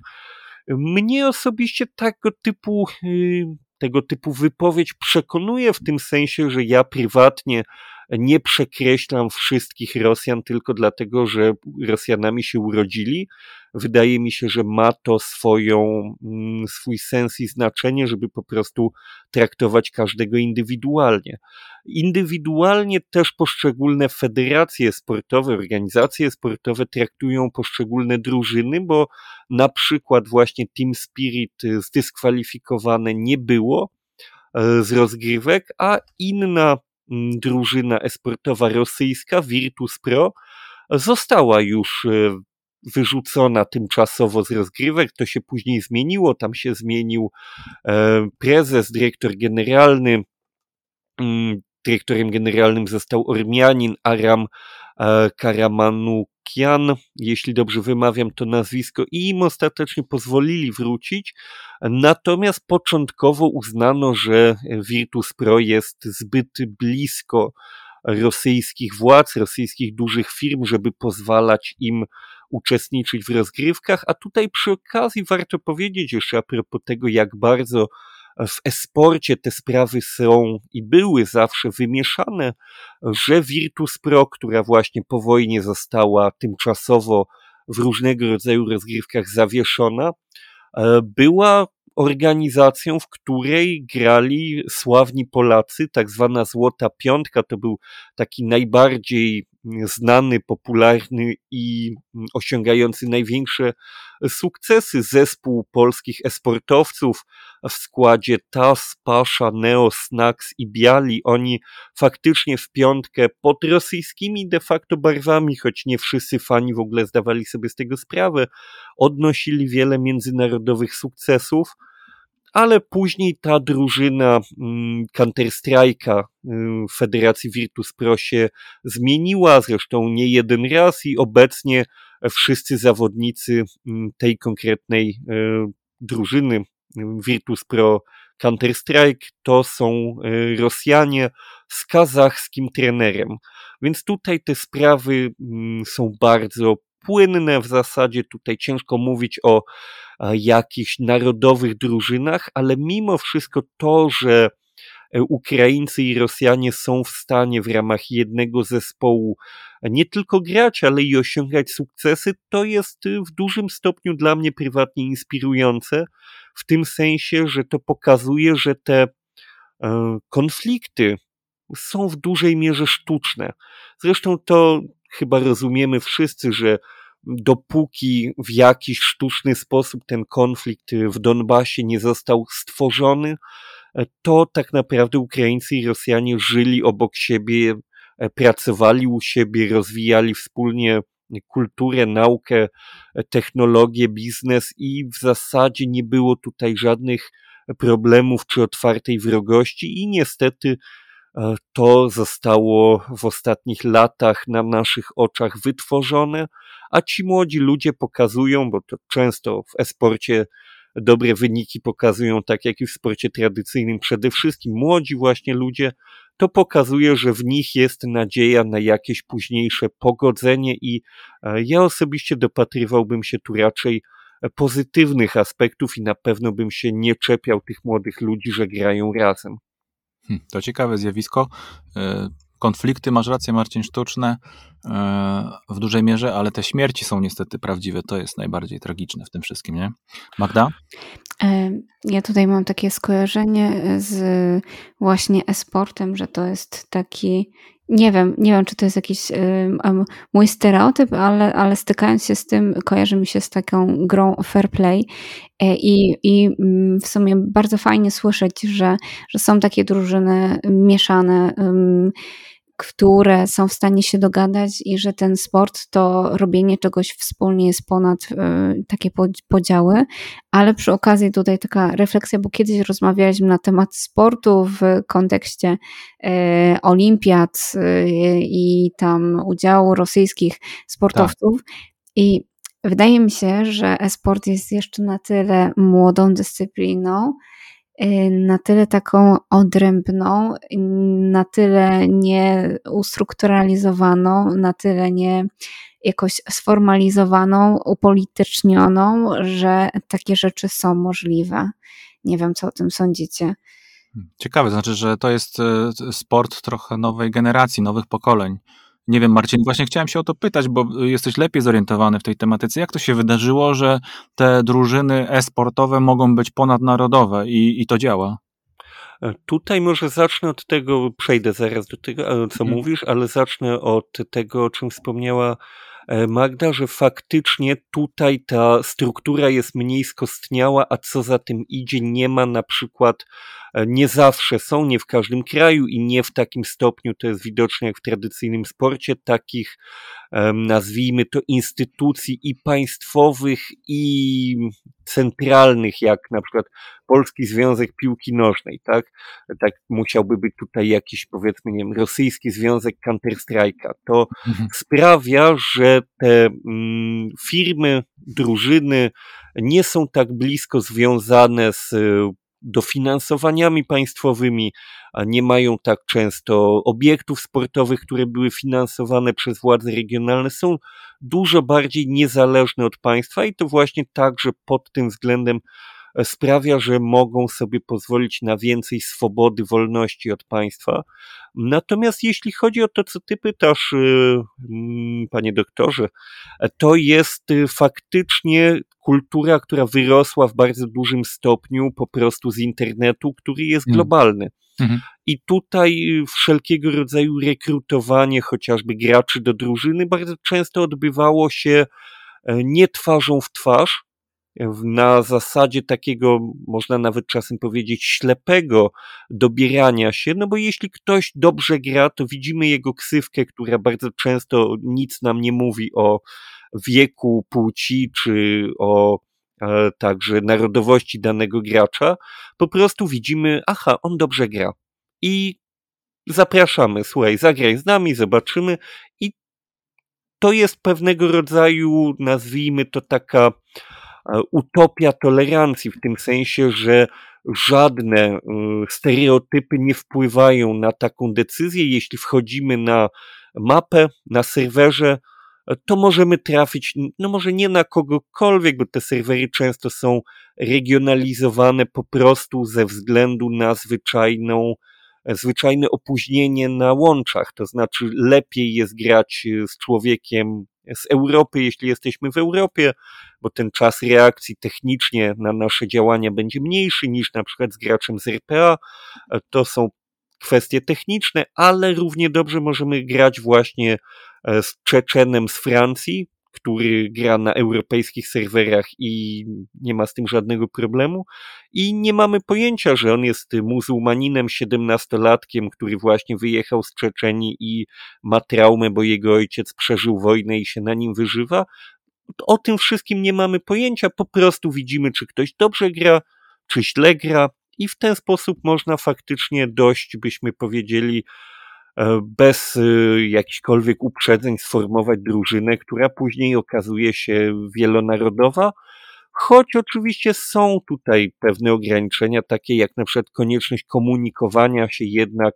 [SPEAKER 3] Mnie osobiście tego typu, y, tego typu wypowiedź przekonuje w tym sensie, że ja prywatnie nie przekreślam wszystkich Rosjan tylko dlatego, że Rosjanami się urodzili. Wydaje mi się, że ma to swoją, mm, swój sens i znaczenie, żeby po prostu traktować każdego indywidualnie. Indywidualnie też poszczególne federacje sportowe, organizacje sportowe traktują poszczególne drużyny, bo na przykład właśnie Team Spirit zdyskwalifikowane nie było e, z rozgrywek, a inna Mm, drużyna esportowa rosyjska Virtus Pro została już e, wyrzucona tymczasowo z rozgrywek. To się później zmieniło. Tam się zmienił e, prezes, dyrektor generalny. Mm, dyrektorem generalnym został Ormianin Aram e, Karamanukian, jeśli dobrze wymawiam to nazwisko, i im ostatecznie pozwolili wrócić. Natomiast początkowo uznano, że Virtus Pro jest zbyt blisko rosyjskich władz, rosyjskich dużych firm, żeby pozwalać im uczestniczyć w rozgrywkach, a tutaj przy okazji warto powiedzieć jeszcze a propos tego, jak bardzo w esporcie te sprawy są i były zawsze wymieszane, że Virtus Pro, która właśnie po wojnie została tymczasowo w różnego rodzaju rozgrywkach zawieszona, e, była organizacją, w której grali sławni Polacy, tak zwana Złota Piątka, to był taki najbardziej znany, popularny i osiągający największe sukcesy zespół polskich esportowców. W składzie TAS, Pasza, Neo, Snacks i Biali. Oni faktycznie w piątkę pod rosyjskimi de facto barwami, choć nie wszyscy fani w ogóle zdawali sobie z tego sprawę, odnosili wiele międzynarodowych sukcesów ale później ta drużyna mm, Counter-Strike'a y, Federacji Virtus Pro się zmieniła, zresztą nie jeden raz i obecnie wszyscy zawodnicy mm, tej konkretnej y, drużyny y, Virtus Pro Counter-Strike to są Rosjanie z kazachskim trenerem. Więc tutaj te sprawy mm, są bardzo płynne w zasadzie. Tutaj ciężko mówić o jakichś narodowych drużynach, ale mimo wszystko to, że e, Ukraińcy i Rosjanie są w stanie w ramach jednego zespołu nie tylko grać, ale i osiągać sukcesy, to jest w dużym stopniu dla mnie prywatnie inspirujące, w tym sensie, że to pokazuje, że te e, konflikty są w dużej mierze sztuczne. Zresztą to chyba rozumiemy wszyscy, że dopóki w jakiś sztuczny sposób ten konflikt w Donbasie nie został stworzony, to tak naprawdę Ukraińcy i Rosjanie żyli obok siebie, pracowali u siebie, rozwijali wspólnie kulturę, naukę, technologię, biznes i w zasadzie nie było tutaj żadnych problemów czy otwartej wrogości i niestety E, to zostało w ostatnich latach na naszych oczach wytworzone, a ci młodzi ludzie pokazują, bo to często w esporcie dobre wyniki pokazują, tak jak i w sporcie tradycyjnym, przede wszystkim młodzi właśnie ludzie, to pokazuje, że w nich jest nadzieja na jakieś późniejsze pogodzenie i e, ja osobiście dopatrywałbym się tu raczej pozytywnych aspektów i na pewno bym się nie czepiał tych młodych ludzi, że grają razem.
[SPEAKER 1] Hm, to ciekawe zjawisko. E, konflikty, masz rację, Marcin, sztuczne e, w dużej mierze, ale te śmierci są niestety prawdziwe. To jest najbardziej tragiczne w tym wszystkim, nie? Magda?
[SPEAKER 2] E, ja tutaj mam takie skojarzenie z właśnie e-sportem, że to jest taki nie wiem, nie wiem, czy to jest jakiś mój stereotyp, ale, ale stykając się z tym, kojarzy mi się z taką grą fair play e, i, i mm, w sumie bardzo fajnie słyszeć, że, że są takie drużyny mieszane, które są w stanie się dogadać i że ten sport to robienie czegoś wspólnie jest ponad takie podziały, ale przy okazji tutaj taka refleksja, bo kiedyś rozmawialiśmy na temat sportu w kontekście olimpiad i tam udziału rosyjskich sportowców tak. i wydaje mi się, że e-sport jest jeszcze na tyle młodą dyscypliną, na tyle taką odrębną, na tyle nie ustrukturalizowaną, na tyle nie jakoś sformalizowaną, upolitycznioną, że takie rzeczy są możliwe. Nie wiem, co o tym sądzicie.
[SPEAKER 1] Ciekawe, znaczy, że to jest y, sport trochę nowej generacji, nowych pokoleń. Nie wiem, Marcin, właśnie chciałem się o to pytać, bo jesteś lepiej zorientowany w tej tematyce. Jak to się wydarzyło, że te drużyny e-sportowe mogą być ponadnarodowe i, i to działa?
[SPEAKER 3] Tutaj może zacznę od tego, przejdę zaraz do tego, e, co hmm. mówisz, ale zacznę od tego, o czym wspomniała e, Magda, że faktycznie tutaj ta struktura jest mniej skostniała, a co za tym idzie, nie ma na przykład nie zawsze są, nie w każdym kraju i nie w takim stopniu, to jest widoczne jak w tradycyjnym sporcie, takich nazwijmy to instytucji i państwowych i centralnych, jak na przykład Polski Związek Piłki Nożnej, tak? Tak musiałby być tutaj jakiś, powiedzmy, nie wiem, rosyjski Związek Counter-Strike'a. To mhm. sprawia, że te mm, firmy, drużyny nie są tak blisko związane z dofinansowaniami państwowymi, a nie mają tak często obiektów sportowych, które były finansowane przez władze regionalne, są dużo bardziej niezależne od państwa i to właśnie także pod tym względem sprawia, że mogą sobie pozwolić na więcej swobody, wolności od państwa. Natomiast jeśli chodzi o to, co ty pytasz, y, mm, panie doktorze, to jest y, faktycznie kultura, która wyrosła w bardzo dużym stopniu po prostu z internetu, który jest mm. globalny. Mhm. I tutaj wszelkiego rodzaju rekrutowanie chociażby graczy do drużyny bardzo często odbywało się e, nie twarzą w twarz, na zasadzie takiego, można nawet czasem powiedzieć, ślepego dobierania się, no bo jeśli ktoś dobrze gra, to widzimy jego ksywkę, która bardzo często nic nam nie mówi o wieku, płci, czy o e, także narodowości danego gracza. Po prostu widzimy, aha, on dobrze gra. I zapraszamy, słuchaj, zagraj z nami, zobaczymy. I to jest pewnego rodzaju, nazwijmy to taka utopia tolerancji, w tym sensie, że żadne e, stereotypy nie wpływają na taką decyzję. Jeśli wchodzimy na mapę, na serwerze, e, to możemy trafić, no może nie na kogokolwiek, bo te serwery często są regionalizowane po prostu ze względu na zwyczajną, zwyczajne opóźnienie na łączach. To znaczy, lepiej jest grać z człowiekiem z Europy, jeśli jesteśmy w Europie, bo ten czas reakcji technicznie na nasze działania będzie mniejszy niż na przykład z graczem z RPA. To są kwestie techniczne, ale równie dobrze możemy grać właśnie e, z Czeczenem z Francji, który gra na europejskich serwerach i nie ma z tym żadnego problemu. I nie mamy pojęcia, że on jest muzułmaninem, siedemnastolatkiem, który właśnie wyjechał z Czeczeni i ma traumę, bo jego ojciec przeżył wojnę i się na nim wyżywa. O tym wszystkim nie mamy pojęcia, po prostu widzimy, czy ktoś dobrze gra, czy źle gra, i w ten sposób można faktycznie dość, byśmy powiedzieli, bez e, jakichkolwiek uprzedzeń sformować drużynę, która później okazuje się wielonarodowa. Choć oczywiście są tutaj pewne ograniczenia, takie jak na przykład konieczność komunikowania się jednak,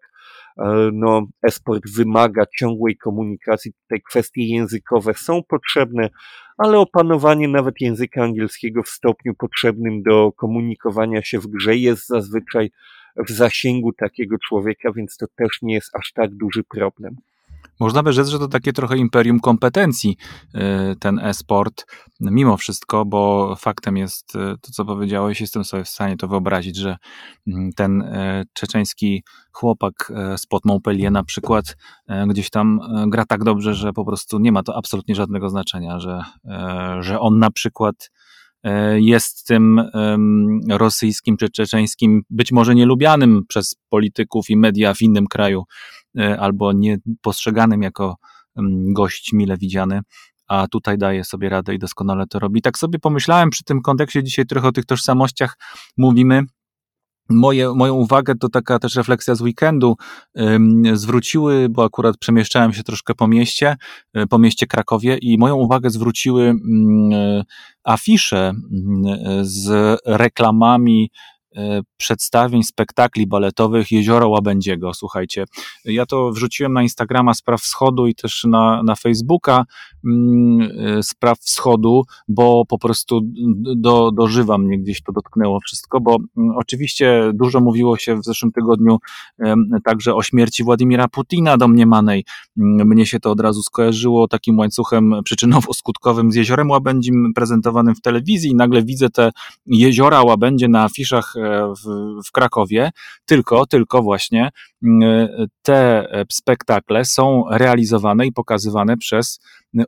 [SPEAKER 3] e, no, esport wymaga ciągłej komunikacji, tutaj kwestie językowe są potrzebne, ale opanowanie nawet języka angielskiego w stopniu potrzebnym do komunikowania się w grze jest zazwyczaj w zasięgu takiego człowieka, więc to też nie jest aż tak duży problem.
[SPEAKER 1] Można by rzec, że to takie trochę imperium kompetencji, y, ten e-sport, mimo wszystko, bo faktem jest y, to, co powiedziałeś, jestem sobie w stanie to wyobrazić, że mm, ten y, czeczeński chłopak spod Montpellier na przykład gdzieś tam gra tak dobrze, że po prostu nie ma to absolutnie żadnego znaczenia, że, że on na przykład E, jest tym rosyjskim czy czeczeńskim, być może nielubianym przez polityków i media w innym kraju albo nie postrzeganym jako gość mile widziany a tutaj daje sobie radę i doskonale to robi. Tak sobie pomyślałem przy tym kontekście, dzisiaj trochę o tych tożsamościach mówimy. Moje, moją uwagę to taka też refleksja z weekendu. Zwróciły, bo akurat przemieszczałem się troszkę po mieście, y, po mieście Krakowie i moją uwagę zwróciły mm, afisze mm, z reklamami przedstawień, spektakli baletowych Jeziora Łabędziego. Słuchajcie, ja to wrzuciłem na Instagrama Spraw Wschodu i też na, na Facebooka mm, e, Spraw Wschodu, bo po prostu do, dożywa mnie gdzieś to dotknęło wszystko, bo mm, oczywiście dużo mówiło się w zeszłym tygodniu także o śmierci Władimira Putina domniemanej. Mm, mnie się to od razu skojarzyło takim łańcuchem przyczynowo-skutkowym z Jeziorem Łabędzim prezentowanym w telewizji i nagle widzę te jeziora Łabędzie na afiszach w, w Krakowie, tylko, tylko właśnie mm, te spektakle są realizowane i pokazywane przez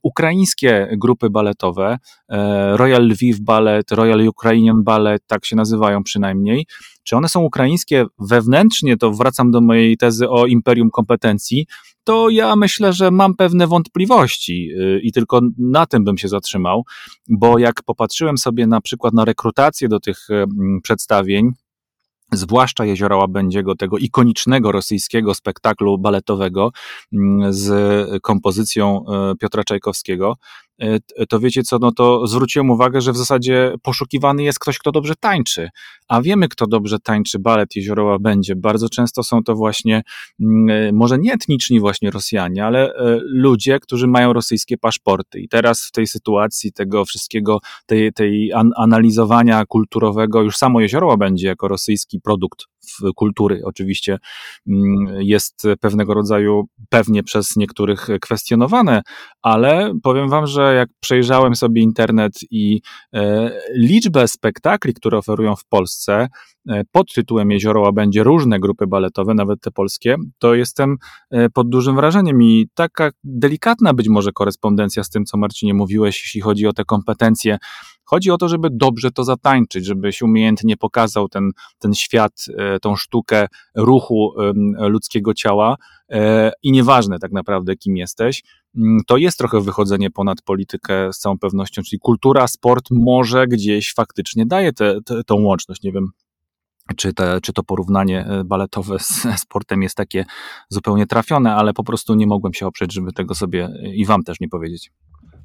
[SPEAKER 1] ukraińskie grupy baletowe, e, Royal Lviv Ballet, Royal Ukrainian Ballet, tak się nazywają przynajmniej. Czy one są ukraińskie wewnętrznie, to wracam do mojej tezy o imperium kompetencji, to ja myślę, że mam pewne wątpliwości y, i tylko na tym bym się zatrzymał, bo jak popatrzyłem sobie na przykład na rekrutację do tych przedstawień, zwłaszcza Jeziora Łabędziego, tego ikonicznego rosyjskiego spektaklu baletowego z kompozycją e, Piotra Czajkowskiego, to wiecie co, no to zwróciłem uwagę, że w zasadzie poszukiwany jest ktoś, kto dobrze tańczy, a wiemy, kto dobrze tańczy balet Jezioroła będzie. Bardzo często są to właśnie, mm, e, może nie etniczni właśnie Rosjanie, ale e, ludzie, którzy mają rosyjskie paszporty. I teraz w tej sytuacji tego wszystkiego, tej, tej analizowania kulturowego, już samo Jezioroła będzie jako rosyjski produkt kultury. Oczywiście mm, jest pewnego rodzaju pewnie przez niektórych kwestionowane, ale powiem wam, że jak przejrzałem sobie internet i e, liczbę spektakli, które oferują w Polsce, e, pod tytułem Jezioro będzie różne grupy baletowe, nawet te polskie, to jestem e, pod dużym wrażeniem i taka delikatna być może korespondencja z tym, co Marcinie mówiłeś, jeśli chodzi o te kompetencje Chodzi o to, żeby dobrze to zatańczyć, żebyś umiejętnie pokazał ten, ten świat, e, tą sztukę ruchu ludzkiego ciała e, i nieważne tak naprawdę, kim jesteś, mm, to jest trochę wychodzenie ponad politykę z całą pewnością, czyli kultura, sport może gdzieś faktycznie daje tę tą łączność. Nie wiem, czy, te, czy to porównanie e, baletowe z sportem jest takie zupełnie trafione, ale po prostu nie mogłem się oprzeć, żeby tego sobie i wam też nie powiedzieć.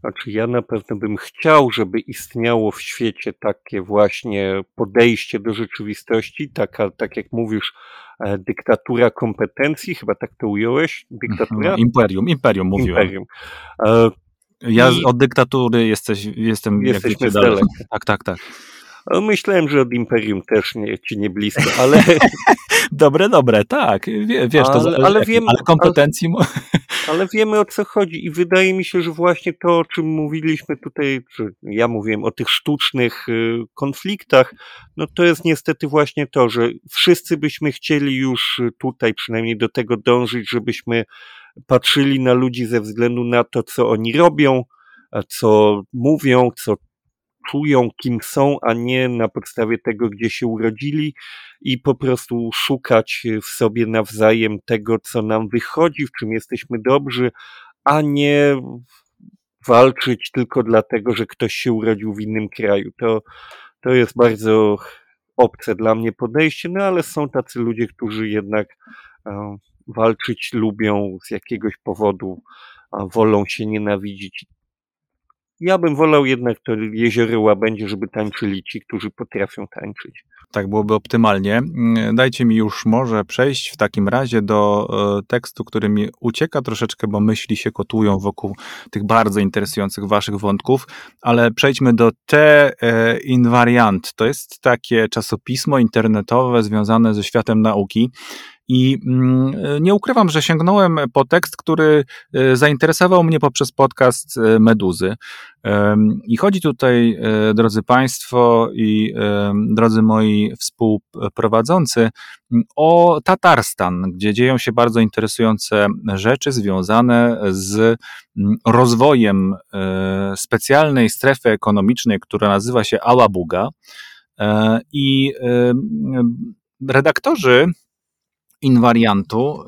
[SPEAKER 3] Znaczy ja na pewno bym chciał, żeby istniało w świecie takie właśnie podejście do rzeczywistości, taka, tak jak mówisz, e, dyktatura kompetencji, chyba tak to ująłeś? Dyktatura?
[SPEAKER 1] Mhm, imperium, imperium mówiłem. Imperium. E, ja I... od dyktatury jesteś, jestem
[SPEAKER 3] Jesteśmy jak wiecie,
[SPEAKER 1] Tak, tak, tak.
[SPEAKER 3] Myślałem, że od Imperium też nie, ci nie blisko, ale...
[SPEAKER 1] dobre, dobre, tak. Wie, wiesz, ale, to zależy, ale, wiem, ale kompetencji...
[SPEAKER 3] Ale, ale, wiemy o co chodzi i wydaje mi się, że właśnie to, o czym mówiliśmy tutaj, czy ja mówiłem o tych sztucznych y, konfliktach, no to jest niestety właśnie to, że wszyscy byśmy chcieli już tutaj przynajmniej do tego dążyć, żebyśmy patrzyli na ludzi ze względu na to, co oni robią, co mówią, co czują, kim są, a nie na podstawie tego, gdzie się urodzili i po prostu szukać w sobie nawzajem tego, co nam wychodzi, w czym jesteśmy dobrzy, a nie walczyć tylko dlatego, że ktoś się urodził w innym kraju. To, to jest bardzo obce dla mnie podejście, no ale są tacy ludzie, którzy jednak e, walczyć lubią z jakiegoś powodu, wolą się nienawidzić. Ja bym wolał jednak to jezioro łabędzie, żeby tańczyli ci, którzy potrafią tańczyć.
[SPEAKER 1] Tak byłoby optymalnie. Mm, dajcie mi już może przejść w takim razie do e, tekstu, który mi ucieka troszeczkę, bo myśli się kotują wokół tych bardzo interesujących waszych wątków, ale przejdźmy do Te e, Invariant. To jest takie czasopismo internetowe związane ze światem nauki. I mm, nie ukrywam, że sięgnąłem po tekst, który e, zainteresował mnie poprzez podcast e, Meduzy. I chodzi tutaj, e, drodzy Państwo i drodzy moi współprowadzący, o Tatarstan, gdzie dzieją się bardzo interesujące rzeczy związane z rozwojem specjalnej strefy ekonomicznej, która nazywa się Ałabuga. I redaktorzy inwariantu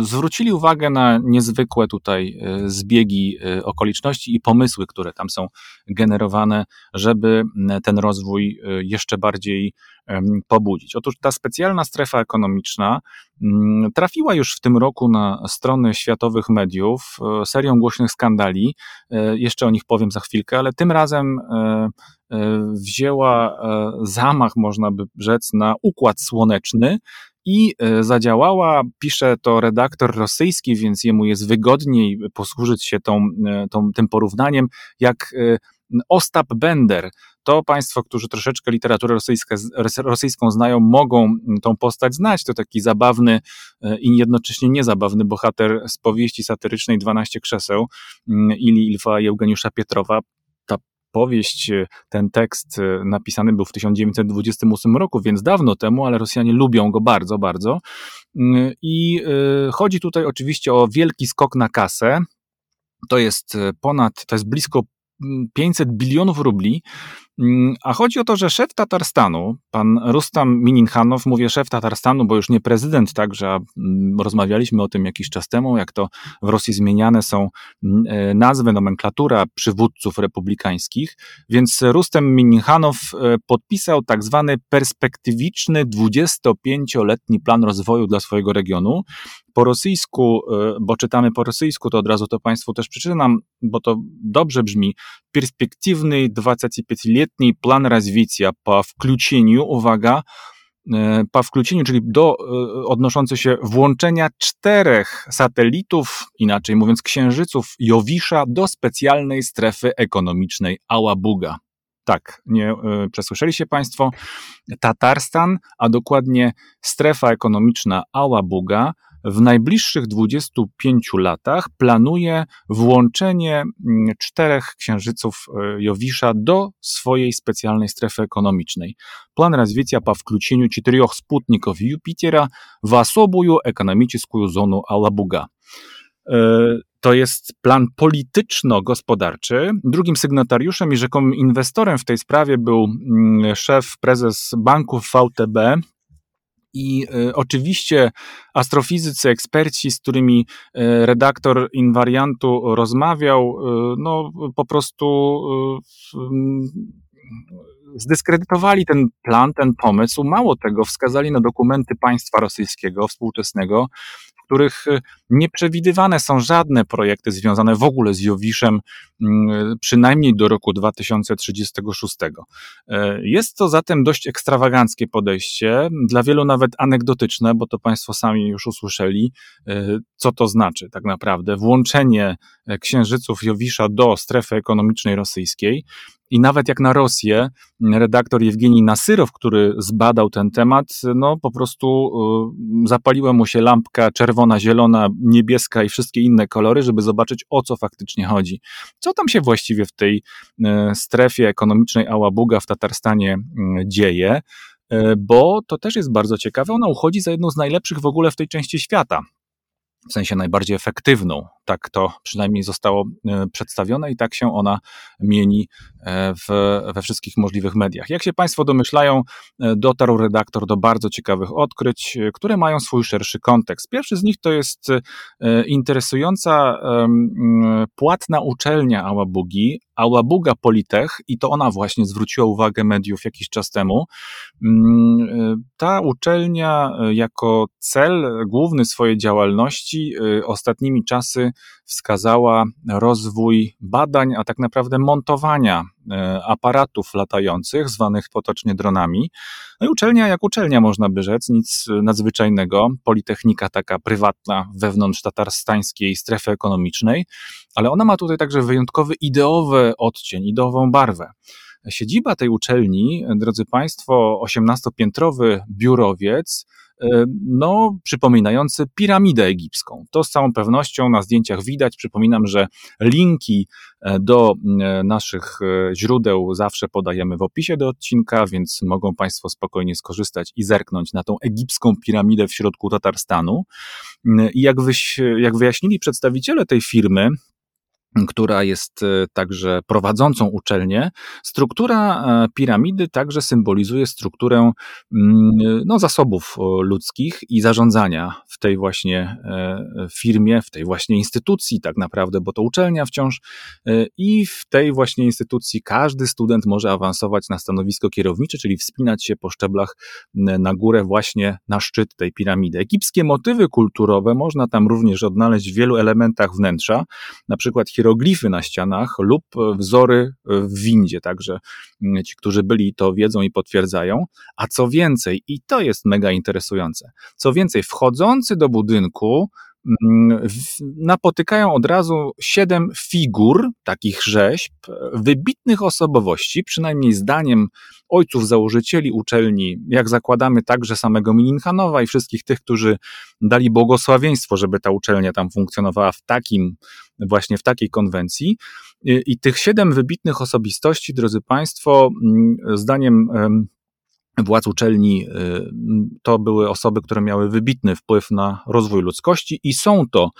[SPEAKER 1] zwrócili uwagę na niezwykłe tutaj zbiegi okoliczności i pomysły, które tam są generowane, żeby ten rozwój jeszcze bardziej pobudzić. Otóż ta specjalna strefa ekonomiczna mm, trafiła już w tym roku na strony światowych mediów e, serią głośnych skandali. E, jeszcze o nich powiem za chwilkę, ale tym razem e, wzięła zamach, można by rzec, na układ słoneczny i zadziałała, pisze to redaktor rosyjski, więc jemu jest wygodniej posłużyć się tą, tą, tym porównaniem, jak Ostap Bender, to Państwo, którzy troszeczkę literaturę rosyjską, znają, mogą tą postać znać. To taki zabawny e, i jednocześnie niezabawny bohater z powieści satyrycznej 12 krzeseł Ili Ilfa Eugeniusza Pietrowa. Powieść, e, ten tekst e, napisany był w 1928 roku, więc dawno temu, ale Rosjanie lubią go bardzo, bardzo. Mm, I chodzi tutaj oczywiście o wielki skok na kasę. To jest ponad, to jest blisko 500 bilionów rubli, mm, a chodzi o to, że szef Tatarstanu, pan Rustam Mininhanow, mówię szef Tatarstanu, bo już nie prezydent, także mm, rozmawialiśmy o tym jakiś czas temu, jak to w Rosji zmieniane są mm, e, nazwy, nomenklatura przywódców republikańskich, więc Rustem Mininhanow e, podpisał tak zwany perspektywiczny 25-letni plan rozwoju dla swojego regionu, po rosyjsku, e, bo czytamy po rosyjsku, to od razu to Państwu też przeczytam, bo to dobrze brzmi Перспективный 25-letni plan развития po wkluczeniu, uwaga, e, po wkluczeniu, czyli do, e, odnoszący się włączenia czterech satelitów, inaczej mówiąc księżyców Jowisza do specjalnej strefy ekonomicznej Ałabuga. Tak, nie y, przesłyszeli się Państwo. Tatarstan, a dokładnie strefa ekonomiczna Ałabuga w najbliższych 25 latach planuje włączenie mm, czterech księżyców e, Jowisza do swojej specjalnej strefy ekonomicznej. Plan развития по включению четырех спутников Юпитера в особую экономическую зону Алабуга. To jest plan polityczno-gospodarczy. Drugim sygnatariuszem i rzekomym inwestorem w tej sprawie był mm, szef, prezes banku VTB, i y, oczywiście astrofizycy, eksperci, z którymi y, redaktor Inwariantu rozmawiał, y, no po prostu zdyskredytowali ten plan, ten pomysł. Mało tego, wskazali na dokumenty państwa rosyjskiego współczesnego, których y, nie przewidywane są żadne projekty związane w ogóle z Jowiszem, mm, przynajmniej do roku 2036. E, jest to zatem dość ekstrawaganckie podejście, dla wielu nawet anegdotyczne, bo to Państwo sami już usłyszeli, e, co to znaczy tak naprawdę. Włączenie e, księżyców Jowisza do strefy ekonomicznej rosyjskiej. I nawet jak na Rosję, redaktor Jewgeni Nasyrow, który zbadał ten temat, no po prostu zapaliła mu się lampka czerwona, zielona, niebieska i wszystkie inne kolory, żeby zobaczyć o co faktycznie chodzi. Co tam się właściwie w tej e, strefie ekonomicznej Ałabuga w Tatarstanie dzieje? E, bo to też jest bardzo ciekawe. Ona uchodzi za jedną z najlepszych w ogóle w tej części świata w sensie najbardziej efektywną. Tak to przynajmniej zostało e, przedstawione i tak się ona mieni e, w, we wszystkich możliwych mediach. Jak się Państwo domyślają, e, dotarł redaktor do bardzo ciekawych odkryć, które mają swój szerszy kontekst. Pierwszy z nich to jest interesująca płatna uczelnia Ałabugi, Ałabuga Politech i to ona właśnie zwróciła uwagę mediów jakiś czas temu. Mm, ta uczelnia jako cel główny swojej działalności ostatnimi czasy wskazała rozwój badań, a tak naprawdę montowania e, aparatów latających, zwanych potocznie dronami. No i uczelnia jak uczelnia, można by rzec, nic nadzwyczajnego. Politechnika taka prywatna wewnątrz tatarstańskiej strefy ekonomicznej, ale ona ma tutaj także wyjątkowy ideowy odcień, ideową barwę. Siedziba tej uczelni, drodzy Państwo, 18-piętrowy biurowiec, no, przypominający piramidę egipską. To z całą pewnością na zdjęciach widać. Przypominam, że linki e, do e, naszych źródeł zawsze podajemy w opisie do odcinka, więc mogą Państwo spokojnie skorzystać i zerknąć na tą egipską piramidę w środku Tatarstanu. I jak, wyś, jak wyjaśnili przedstawiciele tej firmy, która jest e, także prowadzącą uczelnię. Struktura e, piramidy także symbolizuje strukturę mm, no, zasobów ludzkich i zarządzania w tej właśnie e, firmie, w tej właśnie instytucji, tak naprawdę, bo to uczelnia wciąż. I w tej właśnie instytucji każdy student może awansować na stanowisko kierownicze, czyli wspinać się po szczeblach na górę, właśnie na szczyt tej piramidy. Egipskie motywy kulturowe można tam również odnaleźć w wielu elementach wnętrza, na przykład hieroglify na ścianach lub wzory w windzie, także mm, ci, którzy byli to wiedzą i potwierdzają. A co więcej, i to jest mega interesujące, co więcej, wchodzący do budynku napotykają od razu siedem figur, takich rzeźb, wybitnych osobowości, przynajmniej zdaniem ojców założycieli uczelni, jak zakładamy także samego Milinchanowa i wszystkich tych, którzy dali błogosławieństwo, żeby ta uczelnia tam funkcjonowała w takim, właśnie w takiej konwencji. I tych siedem wybitnych osobistości, drodzy Państwo, mm, zdaniem władz uczelni y, to były osoby, które miały wybitny wpływ na rozwój ludzkości i są to,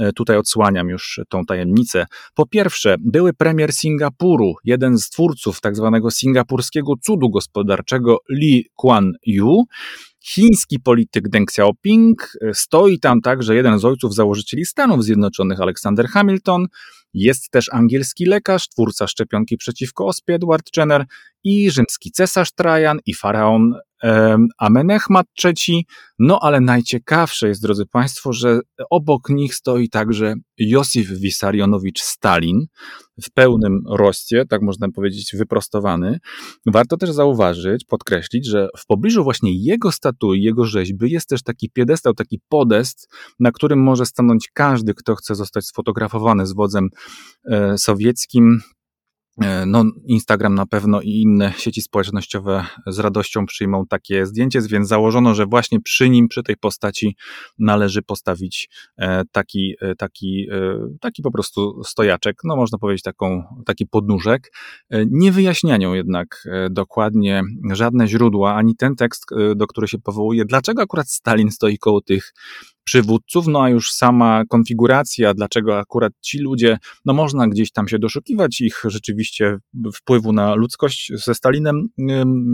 [SPEAKER 1] y, tutaj odsłaniam już tą tajemnicę, po pierwsze były premier Singapuru, jeden z twórców tak zwanego singapurskiego cudu gospodarczego Lee Kuan Yew, chiński polityk Deng Xiaoping, y, stoi tam także jeden z ojców założycieli Stanów Zjednoczonych, Alexander Hamilton, jest też angielski lekarz, twórca szczepionki przeciwko ospie Edward Jenner i rzymski cesarz Trajan i faraon Amenechmat III. No ale najciekawsze jest, drodzy Państwo, że obok nich stoi także Josif Wisarionowicz Stalin w pełnym roście, tak można powiedzieć, wyprostowany. Warto też zauważyć, podkreślić, że w pobliżu właśnie jego statui, jego rzeźby jest też taki piedestał, taki podest, na którym może stanąć każdy, kto chce zostać sfotografowany z wodzem e, sowieckim, no, Instagram na pewno i inne sieci społecznościowe z radością przyjmą takie zdjęcie, więc założono, że właśnie przy nim, przy tej postaci należy postawić e, taki, e, taki, taki po prostu stojaczek, no można powiedzieć taką, taki podnóżek. Nie wyjaśniają jednak dokładnie żadne źródła, ani ten tekst, do którego się powołuje, dlaczego akurat Stalin stoi koło tych przywódców, no a już sama konfiguracja, dlaczego akurat ci ludzie, no można gdzieś tam się doszukiwać ich rzeczywiście wpływu na ludzkość ze Stalinem,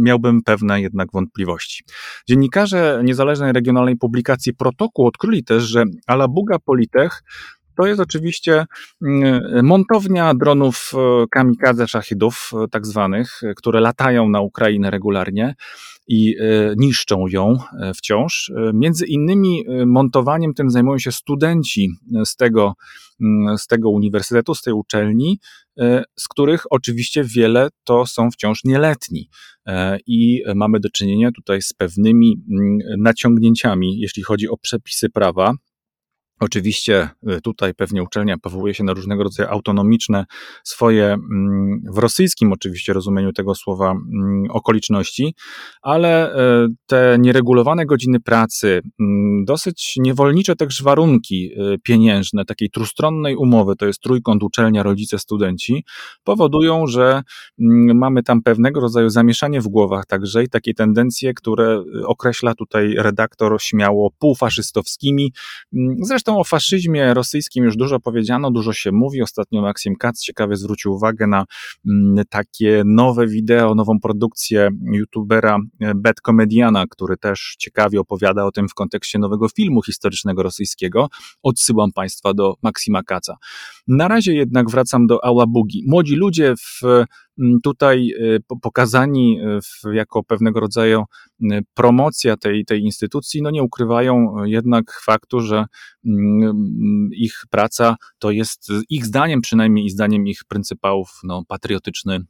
[SPEAKER 1] miałbym pewne jednak wątpliwości. Dziennikarze niezależnej regionalnej publikacji Protokół odkryli też, że Alabuga Politech to jest oczywiście montownia dronów e, kamikadze szachidów, e, tak zwanych, e, które latają na Ukrainę regularnie i niszczą ją wciąż. Między innymi montowaniem tym zajmują się studenci z tego, mm, z tego uniwersytetu, z tej uczelni, z których oczywiście wiele to są wciąż nieletni. I mamy do czynienia tutaj z pewnymi mm, naciągnięciami, jeśli chodzi o przepisy prawa. Oczywiście y, tutaj pewnie uczelnia powołuje się na różnego rodzaju autonomiczne swoje, mm, w rosyjskim oczywiście rozumieniu tego słowa, mm, okoliczności, ale y, te nieregulowane godziny pracy, mm, dosyć niewolnicze też warunki y, pieniężne, takiej trustronnej umowy, to jest trójkąt uczelnia, rodzice, studenci, powodują, że mamy tam pewnego rodzaju zamieszanie w głowach także i takie tendencje, które określa tutaj redaktor śmiało półfaszystowskimi. Zresztą Zresztą o faszyzmie rosyjskim już dużo powiedziano, dużo się mówi. Ostatnio Maksim Katz ciekawie zwrócił uwagę na mm, takie nowe wideo, nową produkcję youtubera e, Bad Comediana, który też ciekawie opowiada o tym w kontekście nowego filmu historycznego rosyjskiego. Odsyłam Państwa do Maksima Kaca. Na razie jednak wracam do Ałabugi. Młodzi ludzie w tutaj y, pokazani y, w, jako pewnego rodzaju y, promocja tej, tej instytucji, no nie ukrywają jednak faktu, że ich praca to jest ich zdaniem przynajmniej i zdaniem ich pryncypałów no, patriotyczny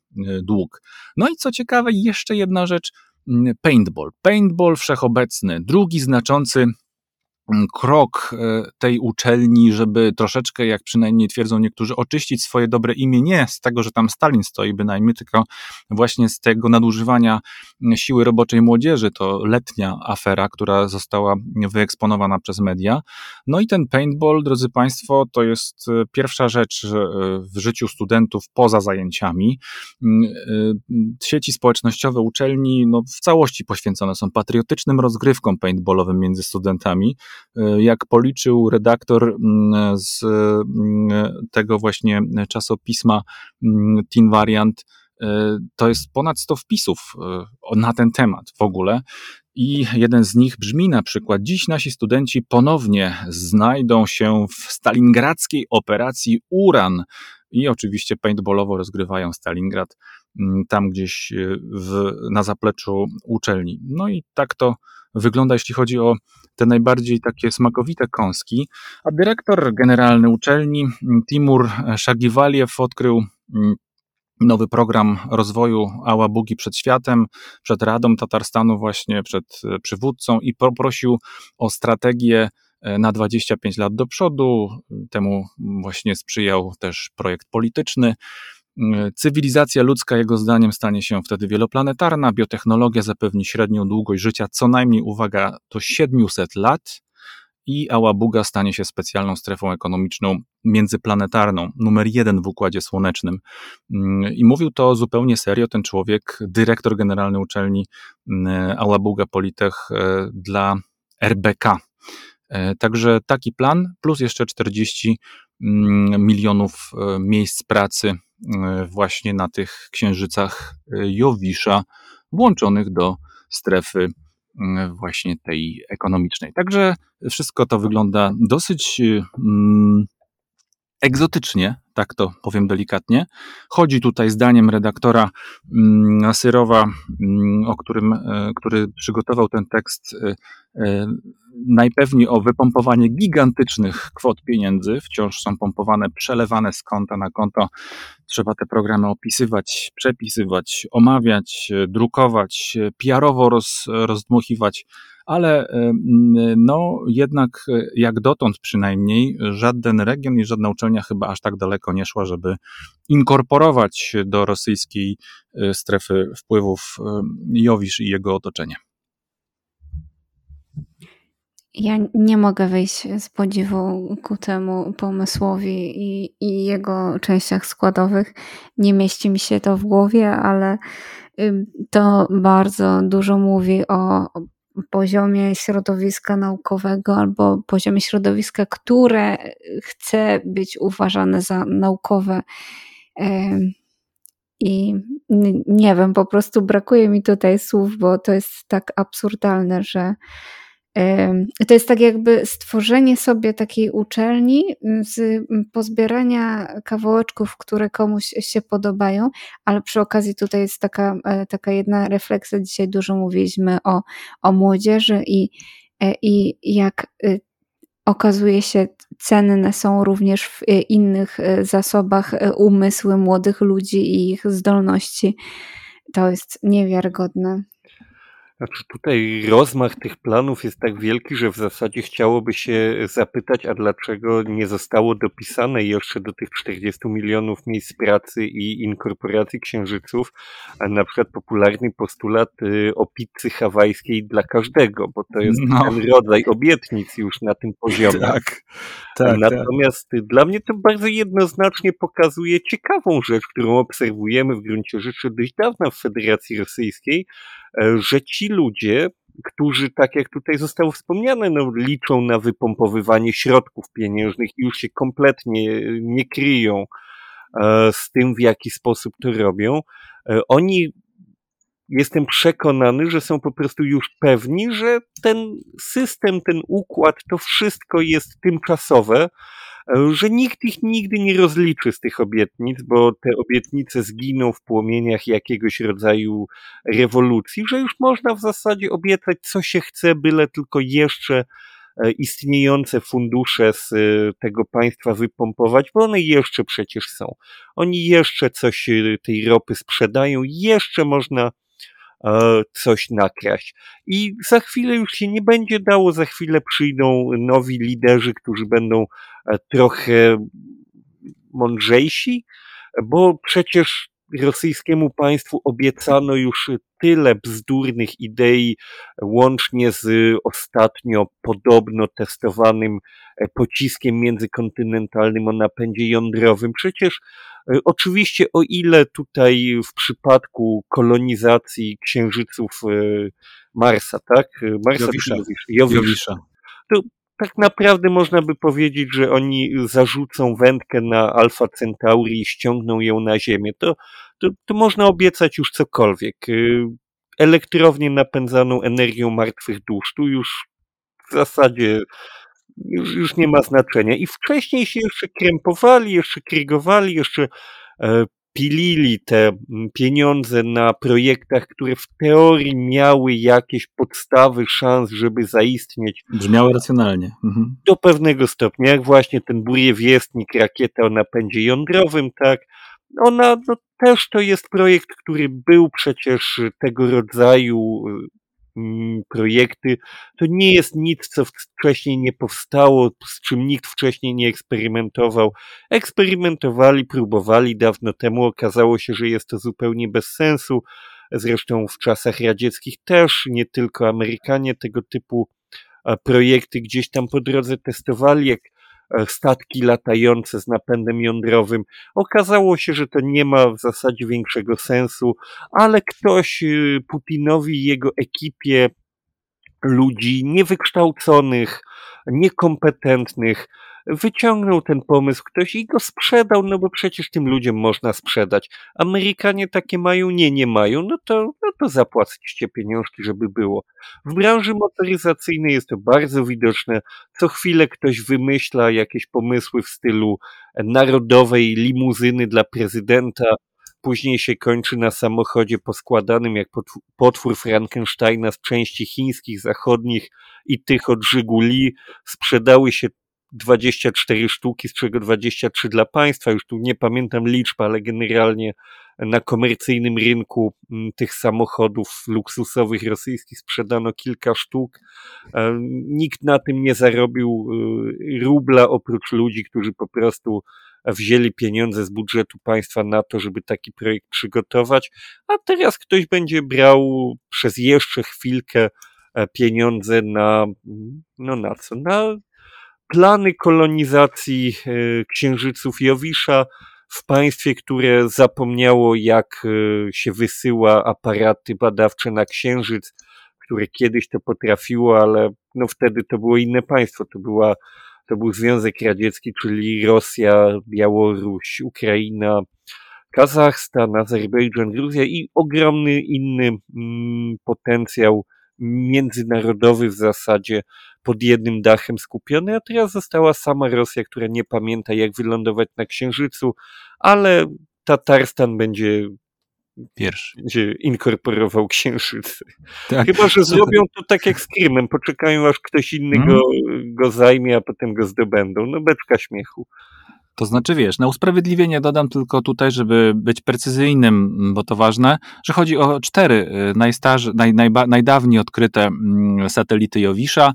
[SPEAKER 1] dług. No i co ciekawe, jeszcze jedna rzecz, paintball. Paintball wszechobecny, drugi znaczący krok e, tej uczelni, żeby troszeczkę, jak przynajmniej twierdzą niektórzy, oczyścić swoje dobre imię nie z tego, że tam Stalin stoi bynajmniej, tylko właśnie z tego nadużywania mm, siły roboczej młodzieży. To letnia afera, która została wyeksponowana przez media. No i ten paintball, drodzy Państwo, to jest e, pierwsza rzecz e, w życiu studentów poza zajęciami. Mm, sieci społecznościowe uczelni no, w całości poświęcone są patriotycznym rozgrywkom paintballowym między studentami. Jak policzył redaktor mm, z mm, tego właśnie czasopisma Teen Variant, to jest ponad 100 wpisów na ten temat w ogóle. I jeden z nich brzmi na przykład: Dziś nasi studenci ponownie znajdą się w stalingradzkiej operacji Uran. I oczywiście paintballowo rozgrywają Stalingrad mm, tam gdzieś e, w, na zapleczu uczelni. No i tak to wygląda, jeśli chodzi o te najbardziej takie smakowite kąski. A dyrektor generalny uczelni mm, Timur Szagiwaliew odkrył mm, nowy program rozwoju Ałabugi przed światem, przed Radą Tatarstanu, właśnie przed e, przywódcą i poprosił o strategię e, na 25 lat do przodu. Temu właśnie sprzyjał też projekt polityczny. E, cywilizacja ludzka, jego zdaniem, stanie się wtedy wieloplanetarna. Biotechnologia zapewni średnią długość życia co najmniej, uwaga, to 700 lat i Ałabuga stanie się specjalną strefą ekonomiczną międzyplanetarną, numer jeden w Układzie Słonecznym. Mm, I mówił to zupełnie serio ten człowiek, dyrektor generalny uczelni mm, Ałabuga Politech e, dla RBK. E, także taki plan, plus jeszcze 40 mm, milionów e, miejsc pracy właśnie na tych księżycach Jowisza, włączonych do strefy Mm, właśnie tej ekonomicznej. Także wszystko to wygląda dosyć mm, egzotycznie, tak to powiem delikatnie. Chodzi tutaj zdaniem redaktora mm, Nasyrowa, mm, o którym, e, który przygotował ten tekst, e, e, najpewniej o wypompowanie gigantycznych kwot pieniędzy. Wciąż są pompowane, przelewane z konta na konto. Trzeba te programy opisywać, przepisywać, omawiać, drukować, PR-owo roz, rozdmuchiwać ale no jednak e, jak dotąd przynajmniej żaden region i żadna uczelnia chyba aż tak daleko nie szła, żeby inkorporować do rosyjskiej e, strefy wpływów Jowisz i jego otoczenie.
[SPEAKER 2] Ja nie mogę wyjść z podziwu ku temu pomysłowi i, i, jego częściach składowych. Nie mieści mi się to w głowie, ale to bardzo dużo mówi o poziomie środowiska naukowego albo poziomie środowiska, które chce być uważane za naukowe. I nie wiem, po prostu brakuje mi tutaj słów, bo to jest tak absurdalne, że to jest tak jakby stworzenie sobie takiej uczelni z pozbierania kawałeczków, które komuś się podobają, ale przy okazji tutaj jest taka, e, taka jedna refleksja. Dzisiaj dużo mówiliśmy o, o młodzieży i, e, i jak e, okazuje się, cenne są również w innych zasobach umysły młodych ludzi i ich zdolności. To jest niewiarygodne.
[SPEAKER 3] Znaczy tutaj rozmach tych planów jest tak wielki, że w zasadzie chciałoby się zapytać, a dlaczego nie zostało dopisane jeszcze do tych 40 milionów miejsc pracy i inkorporacji księżyców, a na przykład popularny postulat y, o pizzy hawajskiej dla każdego, bo to jest no. ten rodzaj obietnic już na tym poziomie. Tak, tak, tak. Natomiast tak. dla mnie to bardzo jednoznacznie pokazuje ciekawą rzecz, którą obserwujemy w gruncie rzeczy dość dawna w Federacji Rosyjskiej, że ci ludzie, którzy, tak jak tutaj zostało wspomniane, no, liczą na wypompowywanie środków pieniężnych i już się kompletnie nie kryją e, z tym, w jaki sposób to robią, e, oni jestem przekonany, że są po prostu już pewni, że ten system, ten układ, to wszystko jest tymczasowe, że nikt ich nigdy nie rozliczy z tych obietnic, bo te obietnice zginą w płomieniach jakiegoś rodzaju rewolucji, że już można w zasadzie obiecać, co się chce, byle tylko jeszcze e, istniejące fundusze z e, tego państwa wypompować, bo one jeszcze przecież są. Oni jeszcze coś e, tej ropy sprzedają, jeszcze można coś nakraść. I za chwilę już się nie będzie dało, za chwilę przyjdą nowi liderzy, którzy będą e, trochę mądrzejsi, bo przecież rosyjskiemu państwu obiecano już tyle bzdurnych idei, łącznie z ostatnio podobno testowanym e, pociskiem międzykontynentalnym o napędzie jądrowym. Przecież E, oczywiście, o ile tutaj w przypadku kolonizacji księżyców e, Marsa, tak?
[SPEAKER 1] Marsa Jowisza. Jowisza.
[SPEAKER 3] To tak naprawdę można by powiedzieć, że oni zarzucą wędkę na Alfa Centauri i ściągną ją na Ziemię. To, to, to można obiecać już cokolwiek. Y, elektrownię napędzaną energią martwych dusz, tu już w zasadzie już, już nie ma znaczenia. I wcześniej się jeszcze krępowali, jeszcze krygowali, jeszcze e, pilili te mm, pieniądze na projektach, które w teorii miały jakieś podstawy, szans, żeby zaistnieć.
[SPEAKER 1] Brzmiały racjonalnie.
[SPEAKER 3] Mhm. Do pewnego stopnia, jak właśnie ten Burjewiestnik, rakieta o napędzie jądrowym, tak, ona no, też to jest projekt, który był przecież tego rodzaju Mm, projekty, to nie jest nic, co wcześniej nie powstało, z czym nikt wcześniej nie eksperymentował. Eksperymentowali, próbowali dawno temu, okazało się, że jest to zupełnie bez sensu. Zresztą w czasach radzieckich też nie tylko Amerykanie tego typu projekty gdzieś tam po drodze testowali, jak statki latające z napędem jądrowym. Okazało się, że to nie ma w zasadzie większego sensu, ale ktoś y, Putinowi i jego ekipie ludzi niewykształconych, niekompetentnych, wyciągnął ten pomysł ktoś i go sprzedał, no bo przecież tym ludziom można sprzedać. Amerykanie takie mają? Nie, nie mają. No to, no to zapłaccie pieniążki, żeby było. W branży motoryzacyjnej jest to bardzo widoczne. Co chwilę ktoś wymyśla jakieś pomysły w stylu narodowej limuzyny dla prezydenta, później się kończy na samochodzie poskładanym jak potwór Frankensteina z części chińskich, zachodnich i tych od Żyguli. Sprzedały się 24 sztuki, z czego 23 dla państwa. Już tu nie pamiętam liczb, ale generalnie na komercyjnym rynku mm, tych samochodów luksusowych rosyjskich sprzedano kilka sztuk. E, nikt na tym nie zarobił e, rubla oprócz ludzi, którzy po prostu wzięli pieniądze z budżetu państwa na to, żeby taki projekt przygotować, a teraz ktoś będzie brał przez jeszcze chwilkę e, pieniądze na, no na co? Na plany kolonizacji e, księżyców Jowisza w państwie, które zapomniało, jak e, się wysyła aparaty badawcze na księżyc, które kiedyś to potrafiło, ale no wtedy to było inne państwo, to była to był Związek Radziecki, czyli Rosja, Białoruś, Ukraina, Kazachstan, Azerbejdżan, Gruzja i ogromny inny mm, potencjał międzynarodowy w zasadzie pod jednym dachem skupiony, a teraz została sama Rosja, która nie pamięta jak wylądować na Księżycu, ale Tatarstan będzie
[SPEAKER 1] Pierwszy.
[SPEAKER 3] Będzie inkorporował księżyc. Tak. Chyba, że zrobią to tak jak z Krymem. Poczekają, aż ktoś inny hmm. go, go zajmie, a potem go zdobędą. No beczka śmiechu.
[SPEAKER 1] To znaczy, wiesz, na usprawiedliwienie dodam tylko tutaj, żeby być precyzyjnym, bo to ważne, że chodzi o cztery y, najstarsze, naj, najba, najdawniej odkryte mm, satelity Jowisza,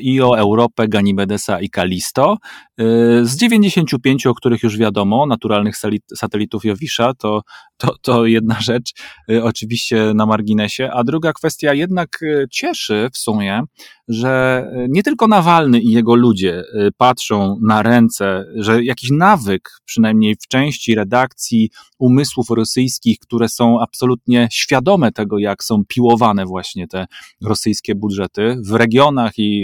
[SPEAKER 1] i o Europę, Ganimedesa i Kalisto. E, z 95, o których już wiadomo, naturalnych satelitów Jowisza, to, to, to jedna rzecz, e, oczywiście na marginesie, a druga kwestia jednak cieszy w sumie, że nie tylko Nawalny i jego ludzie patrzą na ręce, że jakiś nawyk, przynajmniej w części redakcji umysłów rosyjskich, które są absolutnie świadome tego, jak są piłowane właśnie te rosyjskie budżety w regionach i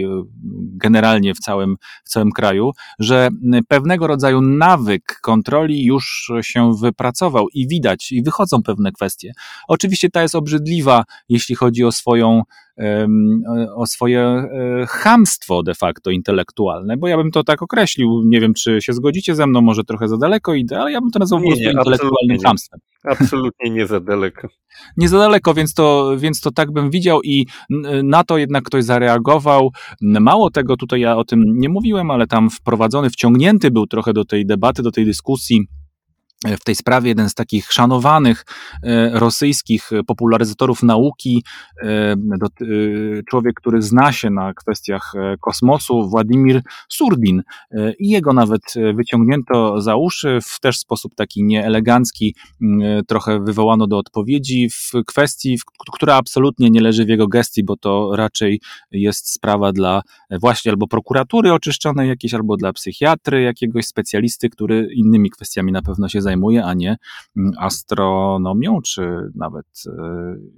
[SPEAKER 1] generalnie w całym, w całym kraju, że pewnego rodzaju nawyk kontroli już się wypracował i widać, i wychodzą pewne kwestie. Oczywiście ta jest obrzydliwa, jeśli chodzi o swoją o swoje e, chamstwo de facto intelektualne, bo ja bym to tak określił. Nie wiem, czy się zgodzicie ze mną, może trochę za daleko idę, ale ja bym to nazwał nie, po prostu intelektualnym chamstwem.
[SPEAKER 3] Absolutnie nie za daleko.
[SPEAKER 1] Nie za daleko, więc to, więc to tak bym widział i na to jednak ktoś zareagował. Mało tego, tutaj ja o tym nie mówiłem, ale tam wprowadzony, wciągnięty był trochę do tej debaty, do tej dyskusji w tej sprawie jeden z takich szanowanych e, rosyjskich popularyzatorów nauki, e, człowiek, który zna się na kwestiach e, kosmosu, Władimir Surdin. I jego nawet wyciągnięto za uszy w też sposób taki nieelegancki, trochę wywołano do odpowiedzi w kwestii, która absolutnie nie leży w jego gestii, bo to raczej jest sprawa dla właśnie albo prokuratury oczyszczonej jakiejś, albo dla psychiatry, jakiegoś specjalisty, który innymi kwestiami na pewno się zajmuje zajmuje, a nie mm, astronomią, czy nawet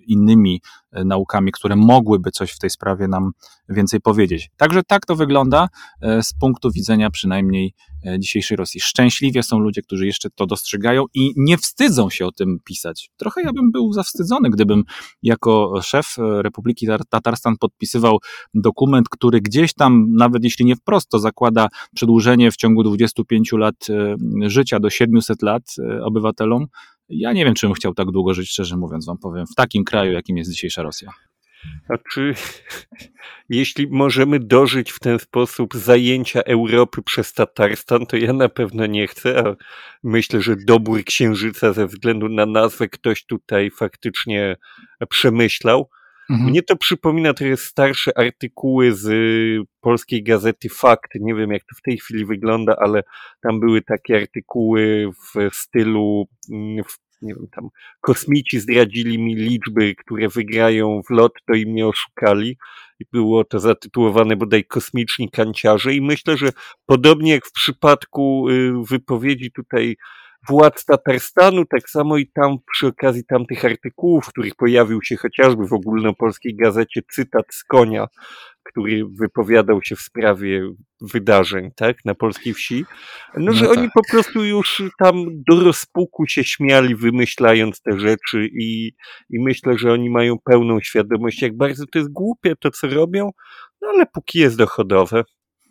[SPEAKER 1] innymi naukami, które mogłyby coś w tej sprawie nam więcej powiedzieć. Także tak to wygląda z punktu widzenia przynajmniej dzisiejszej Rosji. Szczęśliwie są ludzie, którzy jeszcze to dostrzegają i nie wstydzą się o tym pisać. Trochę ja bym był zawstydzony, gdybym jako szef Republiki Tatarstan podpisywał dokument, który gdzieś tam, nawet jeśli nie wprost, to zakłada przedłużenie w ciągu 25 lat e, życia do 700 lat e, obywatelom. Ja nie wiem, czy bym chciał tak długo żyć, szczerze mówiąc, wam powiem, w takim kraju, jakim jest dzisiejsza Rosja.
[SPEAKER 3] A czy jeśli możemy dożyć w ten sposób zajęcia Europy przez Tatarstan, to ja na pewno nie chcę, a myślę, że dobór księżyca ze względu na nazwę ktoś tutaj faktycznie przemyślał. Mhm. Mnie to przypomina trochę starsze artykuły z polskiej gazety Fakt. Nie wiem, jak to w tej chwili wygląda, ale tam były takie artykuły w stylu, mm, w, nie wiem, tam kosmici zdradzili mi liczby, które wygrają w lot, to im nie oszukali. I było to zatytułowane bodaj kosmiczni kanciarze. I myślę, że podobnie jak w przypadku y, wypowiedzi tutaj władz Tatarstanu, tak samo i tam przy okazji tamtych artykułów, w których pojawił się chociażby w ogólnopolskiej gazecie cytat z konia, który wypowiadał się w sprawie wydarzeń, tak, na polskiej wsi, no, że no tak. oni po prostu już tam do rozpuku się śmiali, wymyślając te rzeczy i, i myślę, że oni mają pełną świadomość, jak bardzo to jest głupie to, co robią, no ale póki jest dochodowe,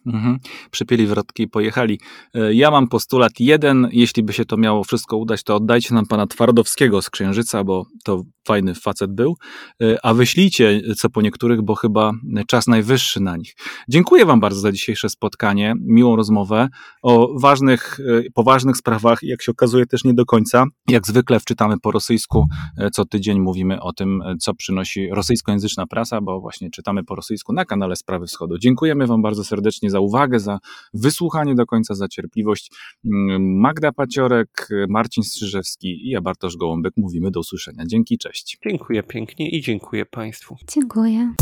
[SPEAKER 1] Mhm. Przypieli wrotki i pojechali. E, ja mam postulat jeden, jeśli by się to miało wszystko udać, to oddajcie nam pana Twardowskiego z Księżyca, bo to fajny facet był, e, a wyślijcie co po niektórych, bo chyba czas najwyższy na nich. Dziękuję wam bardzo za dzisiejsze spotkanie, miłą rozmowę o ważnych, e, poważnych sprawach, jak się okazuje też nie do końca. Jak zwykle wczytamy po rosyjsku, co tydzień mówimy o tym, co przynosi rosyjskojęzyczna prasa, bo właśnie czytamy po rosyjsku na kanale Sprawy Wschodu. Dziękujemy wam bardzo serdecznie za za uwagę, za wysłuchanie do końca, za cierpliwość. Mm, Magda Paciorek, Marcin Strzyżewski i ja Bartosz Gołąbek mówimy do usłyszenia. Dzięki, cześć.
[SPEAKER 3] Dziękuję pięknie i dziękuję Państwu.
[SPEAKER 2] Dziękuję.